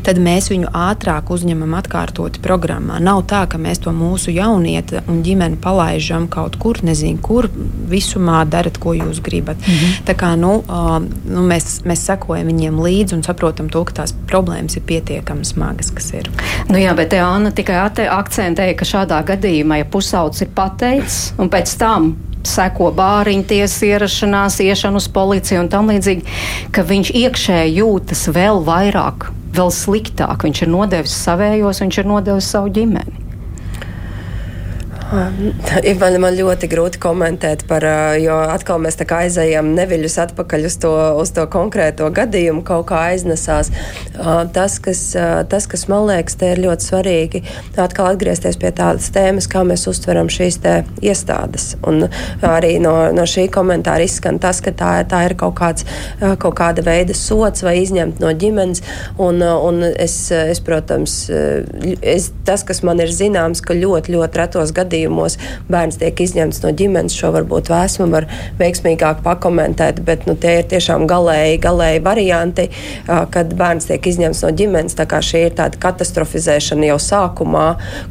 tad mēs viņu ātrāk uzņemam atkārtoti programmā. Nav tā, ka mēs to mūsu jaunieti un ģimeni palaidām kaut kur, nezinu, kur visumā darat, ko jūs gribat. Mm -hmm. Tā kā nu, uh, nu, mēs, mēs sekojam viņiem līdzi un saprotam to, ka tās problēmas ir pietiekami smagas, kas ir. Nu jā, bet Anna tikai akcentēja, ka šādā gadījumā, ja pusaudzis ir pateicis un pēc tam seko bāriņu tiesas ierašanās, iešana uz policiju un tam līdzīgi, ka viņš iekšēji jūtas vēl vairāk, vēl sliktāk. Viņš ir nodevis savējos, viņš ir nodevis savu ģimeni. Man, man ļoti grūti komentēt par, jo atkal mēs aizējām neviļus atpakaļ uz to, uz to konkrēto gadījumu, kaut kā aiznesās. Tas kas, tas, kas man liekas, te ir ļoti svarīgi, atkal atgriezties pie tādas tēmas, kā mēs uztveram šīs iestādes. Un arī no, no šī komentāra izskan tas, ka tā, tā ir kaut, kāds, kaut kāda veida sots vai izņemt no ģimenes. Un, un es, es, protams, es, tas, kas man ir zināms, ka ļoti, ļoti retos gadījumos gadījumos bērns tiek izņemts no ģimenes. Šo varbūt vēsmu var veiksmīgāk pakomentēt, bet nu, tie ir tiešām galēji, galēji varianti, kad bērns tiek izņemts no ģimenes. Tā kā šī ir tāda katastrofizēšana jau sākumā,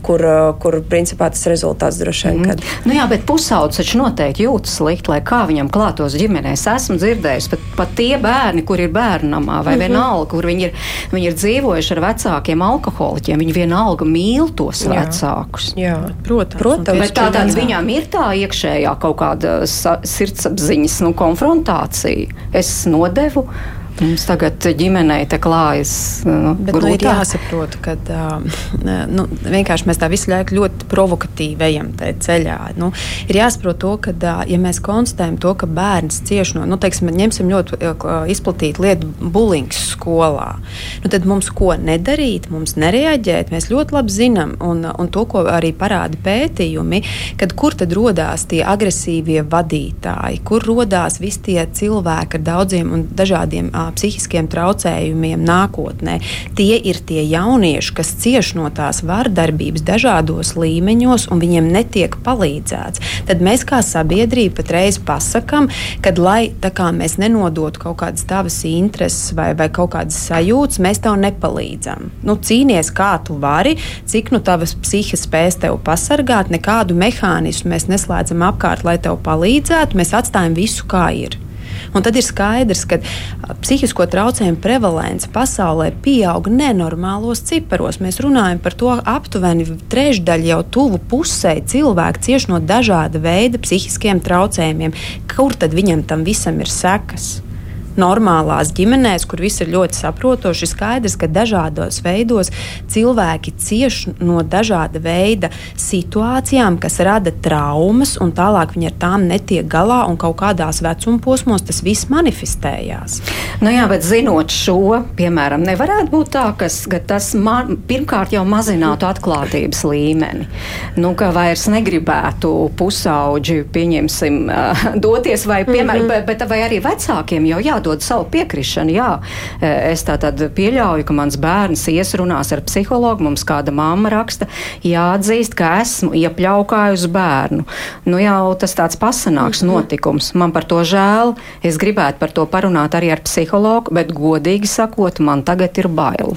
kur, kur principā tas rezultāts droši vien. Kad... Mm. Nu jā, bet pusaudzis taču noteikti jūtas slikti, lai kā viņam klātos ģimenē. Es esmu dzirdējis pat, pat tie bērni, kur ir bērnamā vai mm -hmm. vienalga, kur viņi ir, viņi ir dzīvojuši ar vecākiem alkoholiķiem. Viņi vienalga mīl tos jā. vecākus. Jā, protams. protams Protams, tā tad viņām ir tā iekšējā kaut kāda sirdsapziņas nu, konfrontācija. Es nodevu Mums tagad ģimenei te klājas. Nu, Bet nu, ir jāsaprot, ka uh, nu, vienkārši mēs tā visu laiku ļoti provokatīvi ejam tajā ceļā. Nu, ir jāsaprot to, ka, ja mēs konstatējam to, ka bērns cieš no, nu, teiksim, ņemsim ļoti izplatītu lietu, bulings skolā, nu, tad mums ko nedarīt, mums nereaģēt. Mēs ļoti labi zinām, un, un to, ko arī parāda pētījumi, kad kur tad rodās tie agresīvie vadītāji, kur rodās visi tie cilvēki ar daudziem un dažādiem psihiskiem traucējumiem nākotnē. Tie ir tie jaunieši, kas cieš no tās vardarbības dažādos līmeņos, un viņiem netiek palīdzēts. Tad mēs kā sabiedrība patreiz pasakām, ka, lai mēs nenodotu kaut kādas tavas intereses vai, vai kaut kādas sajūtas, mēs tev nepalīdzam. Nu, cīnies, kā tu vari, cik nu tavas psihe spēs tev pasargāt, nekādu mehānismu mēs neslēdzam apkārt, lai tev palīdzētu. Mēs atstājam visu kā ir. Un tad ir skaidrs, ka psihisko traucējumu prevalence pasaulē pieaug nenormālos ciparos. Mēs runājam par to, ka aptuveni trešdaļa jau tuvu pusē cilvēku cieš no dažāda veida psihiskiem traucējumiem. Kur tad viņam tam visam ir sekas? Normālās ģimenēs, kur viss ir ļoti saprotoši, skaidrs, ka dažādos veidos cilvēki cieš no dažāda veida situācijām, kas rada traumas, un tālāk viņi ar tām netiek galā, un kaut kādās vecuma posmos tas viss manifestējās. Nu jā, bet zinot šo, piemēram, nevarētu būt tā, kas, ka tas man, pirmkārt jau mazinātu atklātības līmeni. Nu, ka vairs negribētu pusauģi, pieņemsim, doties vai, piemēram, mm -hmm. bet, bet vai arī vecākiem jau jādod jādod savu piekrišanu. Jā, e, es tā tad pieļauju, ka mans bērns iesrunās ar psihologu, mums kāda mamma raksta, jāatzīst, ka esmu iepļaukājusi bērnu. Nu jau tas tāds pasanāks -hmm. notikums. Man par to žēl, es gribētu par to parunāt arī ar psihologu, bet godīgi sakot, man tagad ir bail.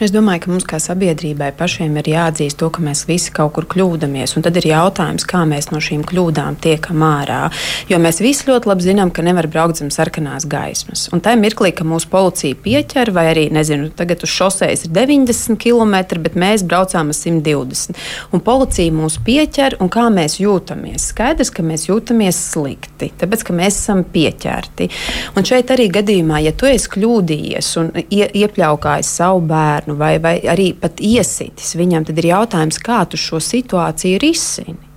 Es domāju, ka mums kā sabiedrībai pašiem ir jāatzīst to, ka mēs visi kaut kur kļūdāmies. Tad ir jautājums, kā mēs no šīm kļūdām tiekam ārā. Jo mēs visi ļoti labi zinām, ka nevar braukt zem sarkanās gaismas. Un tajā mirklī, ka mūsu policija pieķer, vai arī, nezinu, tagad uz šoseis ir 90 km, bet mēs braucām ar 120. Un policija mūs pieķer, un kā mēs jūtamies? Skaidrs, ka mēs jūtamies slikti, tāpēc, ka mēs esam pieķerti. Un šeit arī gadījumā, ja tu esi kļūdījies un ie, iepļaukājis savu bērnu vai, vai arī pat iesitis viņam, tad ir jautājums, kā tu šo situāciju risini.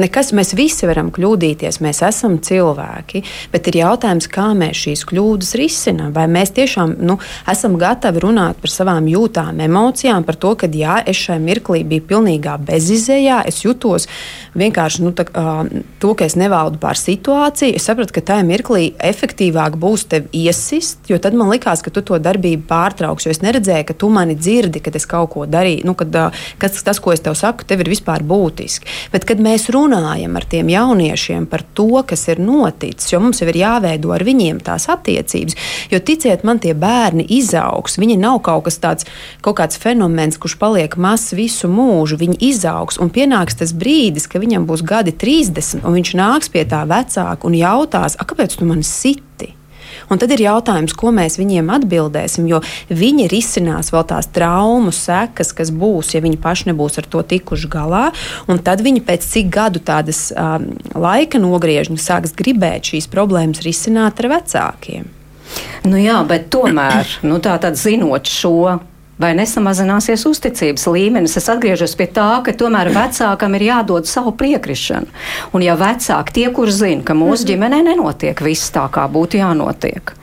Nekas, mēs visi varam kļūdīties, mēs esam cilvēki, bet ir jautājums, kā mēs šīs kļūdas risinām. Vai mēs tiešām nu, esam gatavi runāt par savām jūtām, emocijām, par to, ka jā, es šai mirklī biju pilnīgā bezizējā, es jutos vienkārši nu, tā, to, ka es nevaldu pār situāciju. Es sapratu, ka tajā mirklī efektīvāk būs tevi iesist, jo tad man likās, ka tu to darbību pārtrauks. Jo es neredzēju, ka tu mani dzirdi, kad es kaut ko darīju, nu, kad, kas, tas, ko es tev saku, tev ir vispār būtiski. Bet, kad mēs runājam, runājam ar tiem jauniešiem par to, kas ir noticis, jo mums jau ir jāveido ar viņiem tās attiecības. Jo ticiet man, tie bērni izaugs. Viņi nav kaut kas tāds, kaut kāds fenomens, kurš paliek mazs visu mūžu. Viņi izaugs un pienāks tas brīdis, ka viņam būs gadi 30, un viņš nāks pie tā vecāka un jautās, kāpēc tu mani siti? Un tad ir jautājums, ko mēs viņiem atbildēsim, jo viņi risinās vēl tās traumu sekas, kas būs, ja viņi paši nebūs ar to tikuši galā. Un tad viņi pēc cik gadu tādas um, laika nogriežņa sāks gribēt šīs problēmas risināt ar vecākiem. Nu jā, bet tomēr, nu tā tad zinot šo vai nesamazināsies uzticības līmenis. Es atgriežos pie tā, ka tomēr vecākam ir jādod savu piekrišanu. Un ja vecāki tie, kur zina, ka mūsu mhm. ģimenē nenotiek viss tā, kā būtu jānotiek,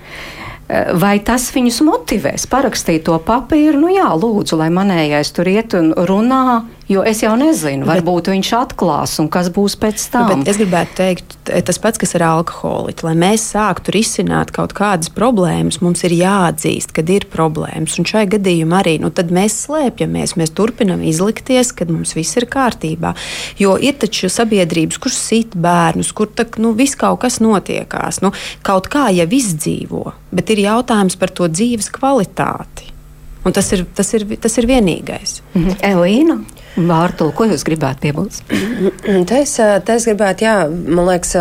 Vai tas viņus motivēs parakstīt to papīru? Nu, jā, lūdzu, lai manējais tur iet un runā, Jo es jau nezinu, varbūt bet, viņš atklās, un kas būs pēc tam. Bet es gribētu teikt, tas pats, kas ar alkoholiķu. Lai mēs sāktu risināt kaut kādas problēmas, mums ir jāatzīst, ka ir problēmas. Un šai gadījumā arī nu, mēs slēpjamies, mēs turpinām izlikties, ka mums viss ir kārtībā. Jo ir taču sabiedrības, kur sit bērnus, kur tak, nu, viss kaut kas notiekās. Nu, kaut kā jau izdzīvo, bet ir jautājums par to dzīves kvalitāti. Un tas ir, tas ir, tas ir vienīgais. Mhm. Elīna? Vārtu, ko jūs gribētu piebilst? Te es, te es gribētu, jā, man liekas,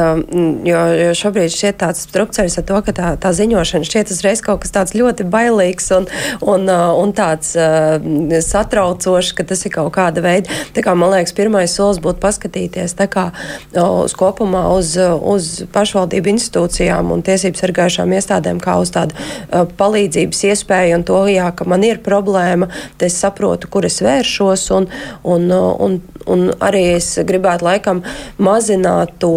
jo, jo šobrīd šķiet tāds strupceļš ar to, ka tā, tā ziņošana šķiet uzreiz kaut kas tāds ļoti bailīgs un, un, un tāds satraucošs, ka tas ir kaut kāda veida. Tā kā man liekas, pirmais solis būtu paskatīties tā kā uz kopumā uz, uz pašvaldību institūcijām un tiesības sargājušām iestādēm kā uz tādu palīdzības iespēju un to, jā, ka man ir problēma, tad es saprotu, kur es vēršos un, Un, un, un arī es gribētu laikam mazināt to,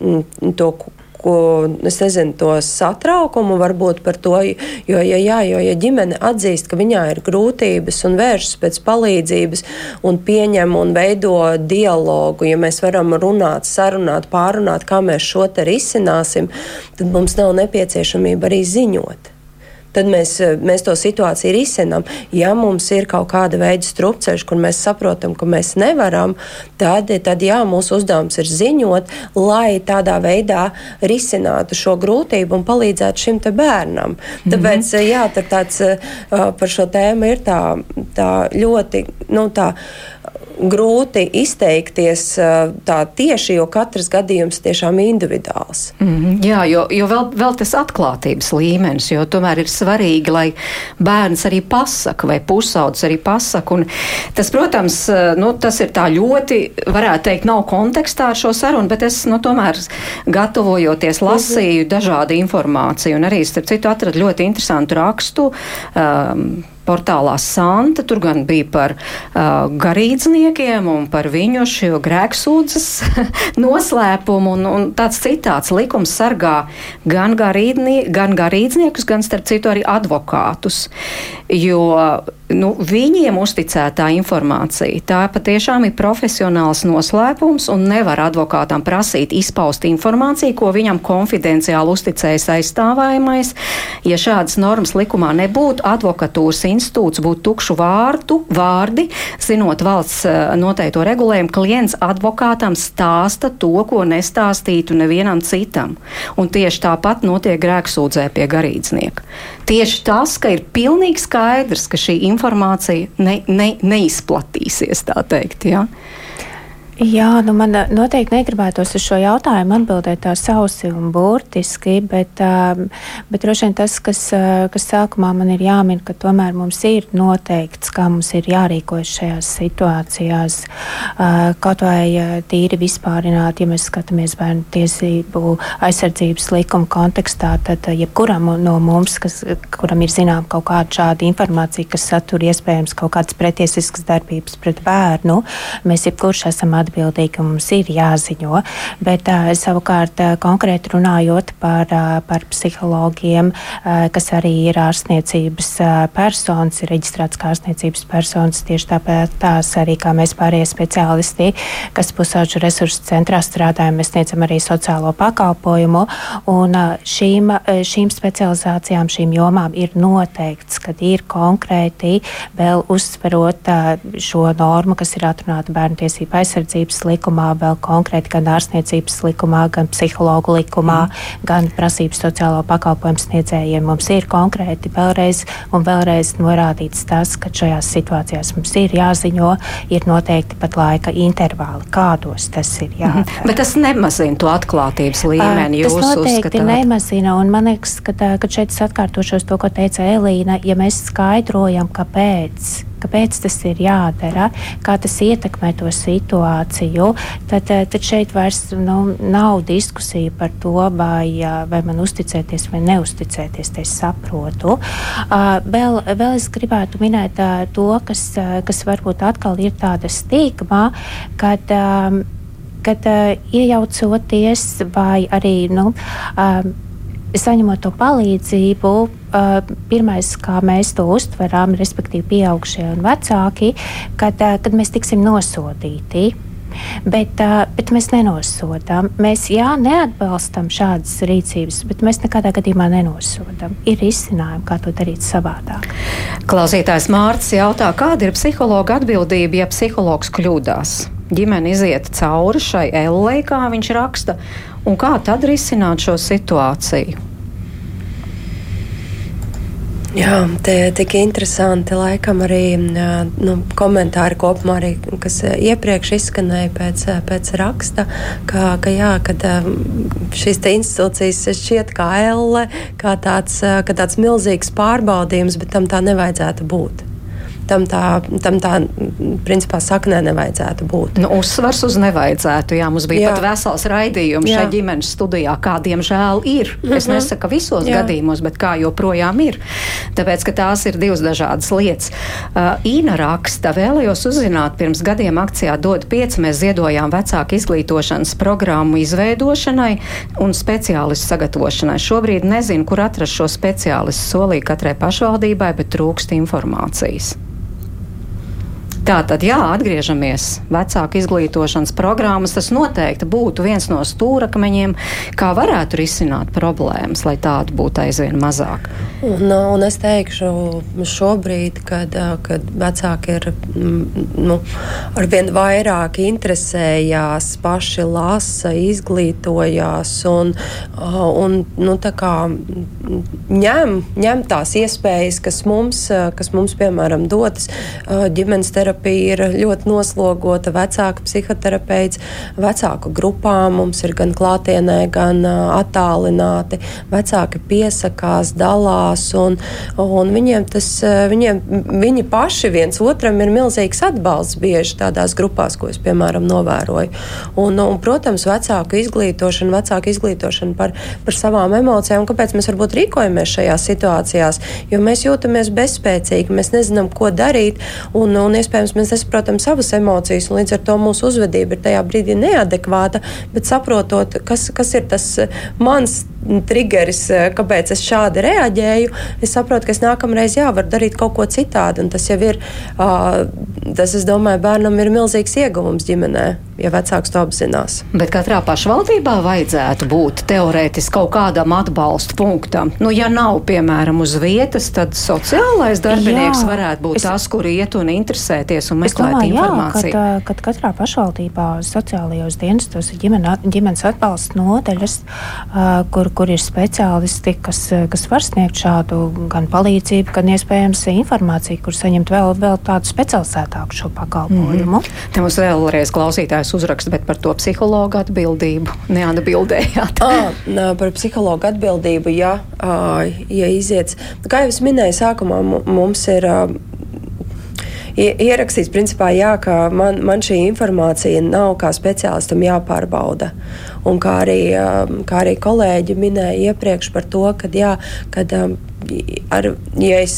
mm, to ko, es nezinu, to satraukumu varbūt par to, jo, ja, jā, jo, ja ģimene atzīst, ka viņā ir grūtības un vēršas pēc palīdzības un pieņem un veido dialogu, ja mēs varam runāt, sarunāt, pārunāt, kā mēs šo te risināsim, tad mums nav nepieciešamība arī ziņot tad mēs, eh, mēs to situāciju risinām. Ja mums ir kaut kāda veida strupceļš, kur mēs saprotam, ka mēs nevaram, tad, tad jā, mūsu uzdevums ir ziņot, lai tādā veidā risinātu šo grūtību un palīdzētu šim bērnam. Tāpēc, mm -hmm. jā, tā tāds uh, par šo tēmu ir tā, tā ļoti, nu tā grūti izteikties tā tieši, jo katrs gadījums tiešām ir individuāls. Mm -hmm, jā, jo, jo vēl, vēl tas atklātības līmenis, jo tomēr ir svarīgi, lai bērns arī pasaka vai pusaudzis arī pasaka. Un tas, protams, nu, tas ir tā ļoti, varētu teikt, nav kontekstā ar šo sarunu, bet es nu, tomēr gatavojoties lasīju mm -hmm. dažādu informāciju un arī, starp citu, atradu ļoti interesantu rakstu. Um, portālā Santa. Tur gan bija par uh, garīdzniekiem un par viņu šo grēksūdzes noslēpumu. Un, un tāds citāts likums sargā gan, garīdnie, gan garīdzniekus, gan starp citu arī advokātus. Jo nu, viņiem uzticētā informācija tā patiešām ir profesionāls noslēpums un nevar advokātam prasīt izpaust informāciju, ko viņam konfidenciāli uzticējis aizstāvājumais. Ja šādas normas likumā nebūtu, advokatūras institūts būtu tukšu vārtu, vārdi, zinot valsts eh, noteikto regulējumu, klients advokātam stāsta to, ko nestāstītu nevienam citam. Un tieši tāpat notiek grēksūdzē pie garīdznieka. Tieši tas, ka ir pilnīgi skaidrs, ka šī informācija ne, ne, neizplatīsies, tā teikt. Ja? Jā, nu man eh, noteikti negribētos uz šo jautājumu atbildēt tā sausi un burtiski, bet, ehm, bet droši vien tas, kas, eh, kas sākumā man ir jāmin, ka tomēr mums ir noteikts, kā mums ir jārīkojas šajās situācijās. Eh, kaut vai tīri vispārināt, ja mēs skatāmies bērnu tiesību aizsardzības likuma kontekstā, tad jebkuram no mums, kas, kuram ir zinām kaut kāda šāda informācija, kas satur iespējams kaut kādas pretiesiskas darbības pret bērnu, mēs jebkurš esam atbildīgi atbildīgi un mums ir jāziņo. Bet savukārt konkrēti runājot par, par psihologiem, kas arī ir ārstniecības personas, ir reģistrēts kā ārstniecības personas, tieši tāpēc tās arī kā mēs pārējie speciālisti, kas pusauģu resursu centrā strādājam, mēs sniedzam arī sociālo pakalpojumu. Un šīm, šīm specializācijām, šīm jomām ir noteikts, ka ir konkrēti vēl uzsverot šo normu, kas ir atrunāta bērnu tiesību aizsardzības likumā, vēl konkrēti gan ārstniecības likumā, gan psihologu likumā, mm. gan prasības sociālo pakalpojumu sniedzējiem. Mums ir konkrēti vēlreiz un vēlreiz norādīts tas, ka šajās situācijās mums ir jāziņo, ir noteikti pat laika intervāli, kādos tas ir jādara. Mm. Bet tas nemazina to atklātības līmeni. Tas noteikti uzskatāt? nemazina, un man liekas, ka, ka šeit es atkārtošos to, ko teica Elīna. Ja mēs skaidrojam, kāpēc kāpēc tas ir jādara, kā tas ietekmē to situāciju, tad, eh, tad šeit vairs nu, nav diskusija par to, vai, eh, vai man uzticēties vai neusticēties. Es saprotu. Ah, vēl, vēl es gribētu minēt eh, to, kas, kas varbūt atkal ir tāda stigma, kad. Kad uh, iejaucoties vai arī nu, uh, saņemot to palīdzību, pirmais, kā mēs to uztveram, respektīvi, pieaugušie un vecāki, kad, kad mēs tiksim nosodīti. Bet, uh, bet mēs nenosodām. Mēs jā, neatbalstam šādas rīcības, bet mēs nekādā gadījumā nenosodām. Ir izcinājumi, kā to darīt savādāk. Klausītājs Mārcis jautā, kāda ir psihologa atbildība, ja psihologs kļūdās? Ģimene iziet cauri šai ellei, kā viņš raksta, Un kā tad risināt šo situāciju? Jā, tie tik interesanti. Laikam arī nu, komentāri kopumā, arī, kas iepriekš izskanēja pēc, pēc raksta, ka, ka, jā, kad šīs institūcijas šķiet kā elle, kā tāds, kā tāds milzīgs pārbaudījums, bet tam tā nevajadzētu būt tam tā, tam tā principā saknē nevajadzētu būt. Nu, uzsvars uz nevajadzētu. Jā, mums bija jā. pat vesels raidījums šai ģimenes studijā, kādiem žēl ir. Mm -hmm. Es mhm. nesaku visos jā. gadījumos, bet kā joprojām ir. Tāpēc, ka tās ir divas dažādas lietas. Uh, Īna raksta, vēlējos uzzināt, pirms gadiem akcijā dod pieci mēs ziedojām vecāku izglītošanas programmu izveidošanai un speciālistu sagatavošanai. Šobrīd nezinu, kur atrast šo speciālistu. Solīja katrai pašvaldībai, bet trūkst informācijas. Tā tad, jā, atgriežamies vecāku izglītošanas programmas. Tas noteikti būtu viens no stūrakmeņiem, kā varētu risināt problēmas, lai tādu būtu aizvien mazāk. Un, un es teikšu, šobrīd, kad, kad vecāki ir nu, arvien vairāk interesējās, paši lasa, izglītojās un, un nu, kā, ņem, ņem tās iespējas, kas mums, kas mums piemēram, dotas ģimenes terapijā terapija ir ļoti noslogota. Vecāku psihoterapeits, vecāku grupām mums ir gan klātienē, gan attālināti. Vecāki piesakās, dalās, un, un viņiem tas, viņiem, viņi paši viens otram ir milzīgs atbalsts bieži tādās grupās, ko es, piemēram, novēroju. Un, un, protams, vecāku izglītošana, vecāku izglītošana par, par savām emocijām, kāpēc mēs varbūt rīkojamies šajās situācijās, jo mēs jūtamies bezspēcīgi, mēs nezinām, ko darīt, un, un iespējams, iespējams mēs nesaprotam savas emocijas, un līdz ar to mūsu uzvedība ir tajā brīdī neadekvāta. Bet saprotot, kas, kas ir tas mans trigeris, kāpēc es šādi reaģēju, es saprotu, ka es nākamreiz jā, varu darīt kaut ko citādi. Tas jau ir, tas, es domāju, bērnam ir milzīgs ieguvums ģimenē, ja vecāks to apzinās. Bet katrā pašvaldībā vajadzētu būt teorētiski kaut kādam atbalsta punktam. Nu, ja nav, piemēram, uz vietas, tad sociālais darbinieks jā, varētu būt es, tas, kur iet un interesēties un meklēt domāju, informāciju. Jā, kad, kad katrā pašvaldībā sociālajos dienestos ir ģimene, ģimenes atbalsta nodeļas, kur kur, ir speciālisti, kas, kas var sniegt šādu gan palīdzību, gan iespējams informāciju, kur saņemt vēl, vēl tādu specializētāku šo pakalpojumu. Mm. Te mums vēlreiz klausītājs uzraksta, bet par to psihologu atbildību neatbildējāt. ah, par psihologu atbildību, jā, ja iziet. Kā jau es minēju, sākumā mums ir ierakstīts, principā, jā, ka man, man šī informācija nav kā speciālistam jāpārbauda. Un kā arī, kā arī kolēģi minēja iepriekš par to, ka jā, kad, ar, ja es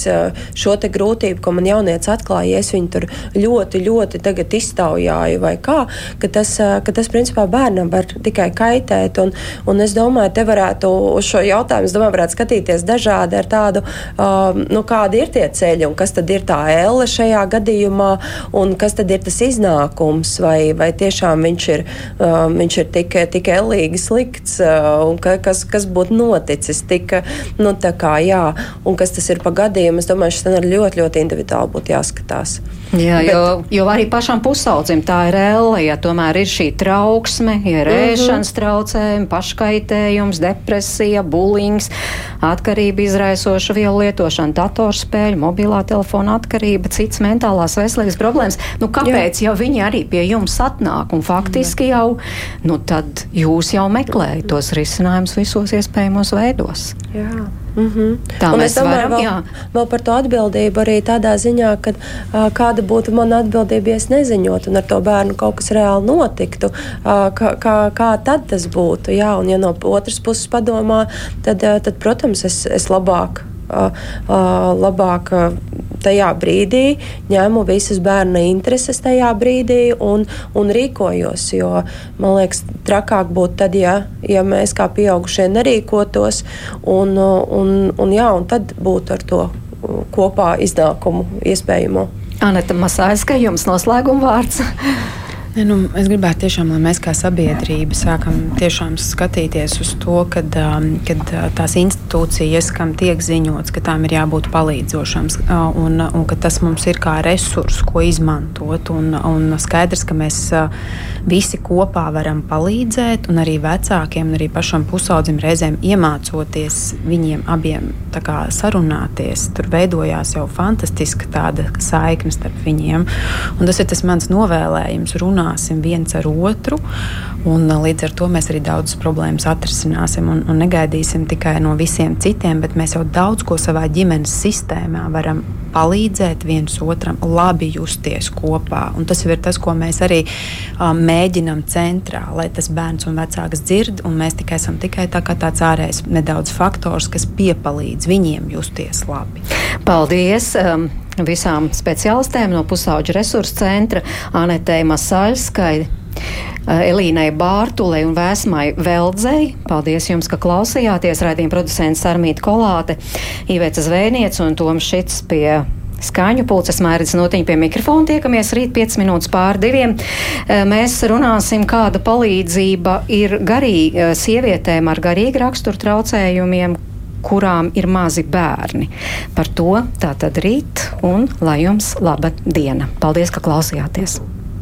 šo te grūtību, ko man jaunieci atklāja, ja es viņu tur ļoti, ļoti iztaujāju vai kā, ka tas, ka tas principā bērnam var tikai kaitēt. Un, un es domāju, te varētu uz šo jautājumu, domāju, varētu skatīties dažādi ar tādu, um, nu, kādi ir tie ceļi un kas tad ir tā elle šajā gadījumā un kas tad ir tas iznākums vai, vai tiešām viņš ir, um, viņš ir tik, tik ellīgi slikts un ka, kas, kas būtu noticis tik, nu, tā kā, jā, un kas tas ir pa gadījumu, es domāju, šis ir ļoti, ļoti individuāli būtu jāskatās. Jā, Bet, jo, jo arī pašam pusaudzim tā ir elle, ja tomēr ir šī trauksme, ir mhm. ēšanas uh -huh. traucējumi, paškaitējums, depresija, bulings, atkarība izraisoša vielu lietošana, datorspēļu, mobilā telefona atkarība, cits mentālās veselības problēmas. Nu, kāpēc Jā. jau viņi arī pie jums atnāk un faktiski jau, nu tad jūs jau meklējat tos risinājumus visos iespējamos veidos? Jā. Mm -hmm. Tā un mēs domāju, varam, vēl, vēl par to atbildību arī tādā ziņā, ka uh, kāda būtu mana atbildība, ja es neziņotu, un ar to bērnu kaut kas reāli notiktu, uh, kā, kā, kā tad tas būtu. Jā, un ja no otras puses padomā, tad, uh, tad protams, es, es labāk labāk tajā brīdī, ņemu visas bērna intereses tajā brīdī un, un rīkojos. Jo man liekas, trakāk būtu tad, ja, ja mēs kā pieaugušie nerīkotos, un, un, un, jā, un tad būtu ar to kopā iznākumu iespējamo. Anita Masāļska, jums noslēguma vārds. Ne, nu, es gribētu tiešām, lai mēs kā sabiedrība sākam skatīties uz to, kad, um, kad uh, tās institūcijas, kam tiek ziņots, ka tām ir jābūt palīdzošām, uh, un, un ka tas mums ir kā resurs, ko izmantot. Un, un skaidrs, ka mēs uh, visi kopā varam palīdzēt, un arī vecākiem, un arī pašam pusaudzim reizēm iemācoties viņiem abiem kā, sarunāties. Tur veidojās jau fantastiska tāda saikne starp viņiem. Un tas ir tas mans novēlējums. Runāsim viens ar otru, un līdz ar to mēs arī daudzas problēmas atrisināsim. Un, un negaidīsim tikai no visiem citiem, bet mēs jau daudz ko savā ģimenes sistēmā varam palīdzēt viens otram, labi justies kopā. Un tas ir tas, ko mēs arī um, mēģinam centrā, lai tas bērns un vecāks dzird, un mēs tikai esam tikai tā tāds ārējs nedaudz faktors, kas piepalīdz viņiem justies labi. Paldies! Um, visām speciālistēm no Pusauģa resursu centra Anetei Masaļskai. Uh, Elīnai Bārtulei un Vēsmai Veldzei. Paldies jums, ka klausījāties. Raidījuma producents Armīta Kolāte, Iveta Zvēniec un Toms Šits pie skaņu pulces mērķis notiņa pie mikrofona. Tiekamies rīt 5 minūtes pār diviem. Eh, mēs runāsim, kāda palīdzība ir garī eh, sievietēm ar garīgi raksturu traucējumiem, kurām ir mazi bērni. Par to tātad rīt un lai jums laba diena. Paldies, ka klausījāties!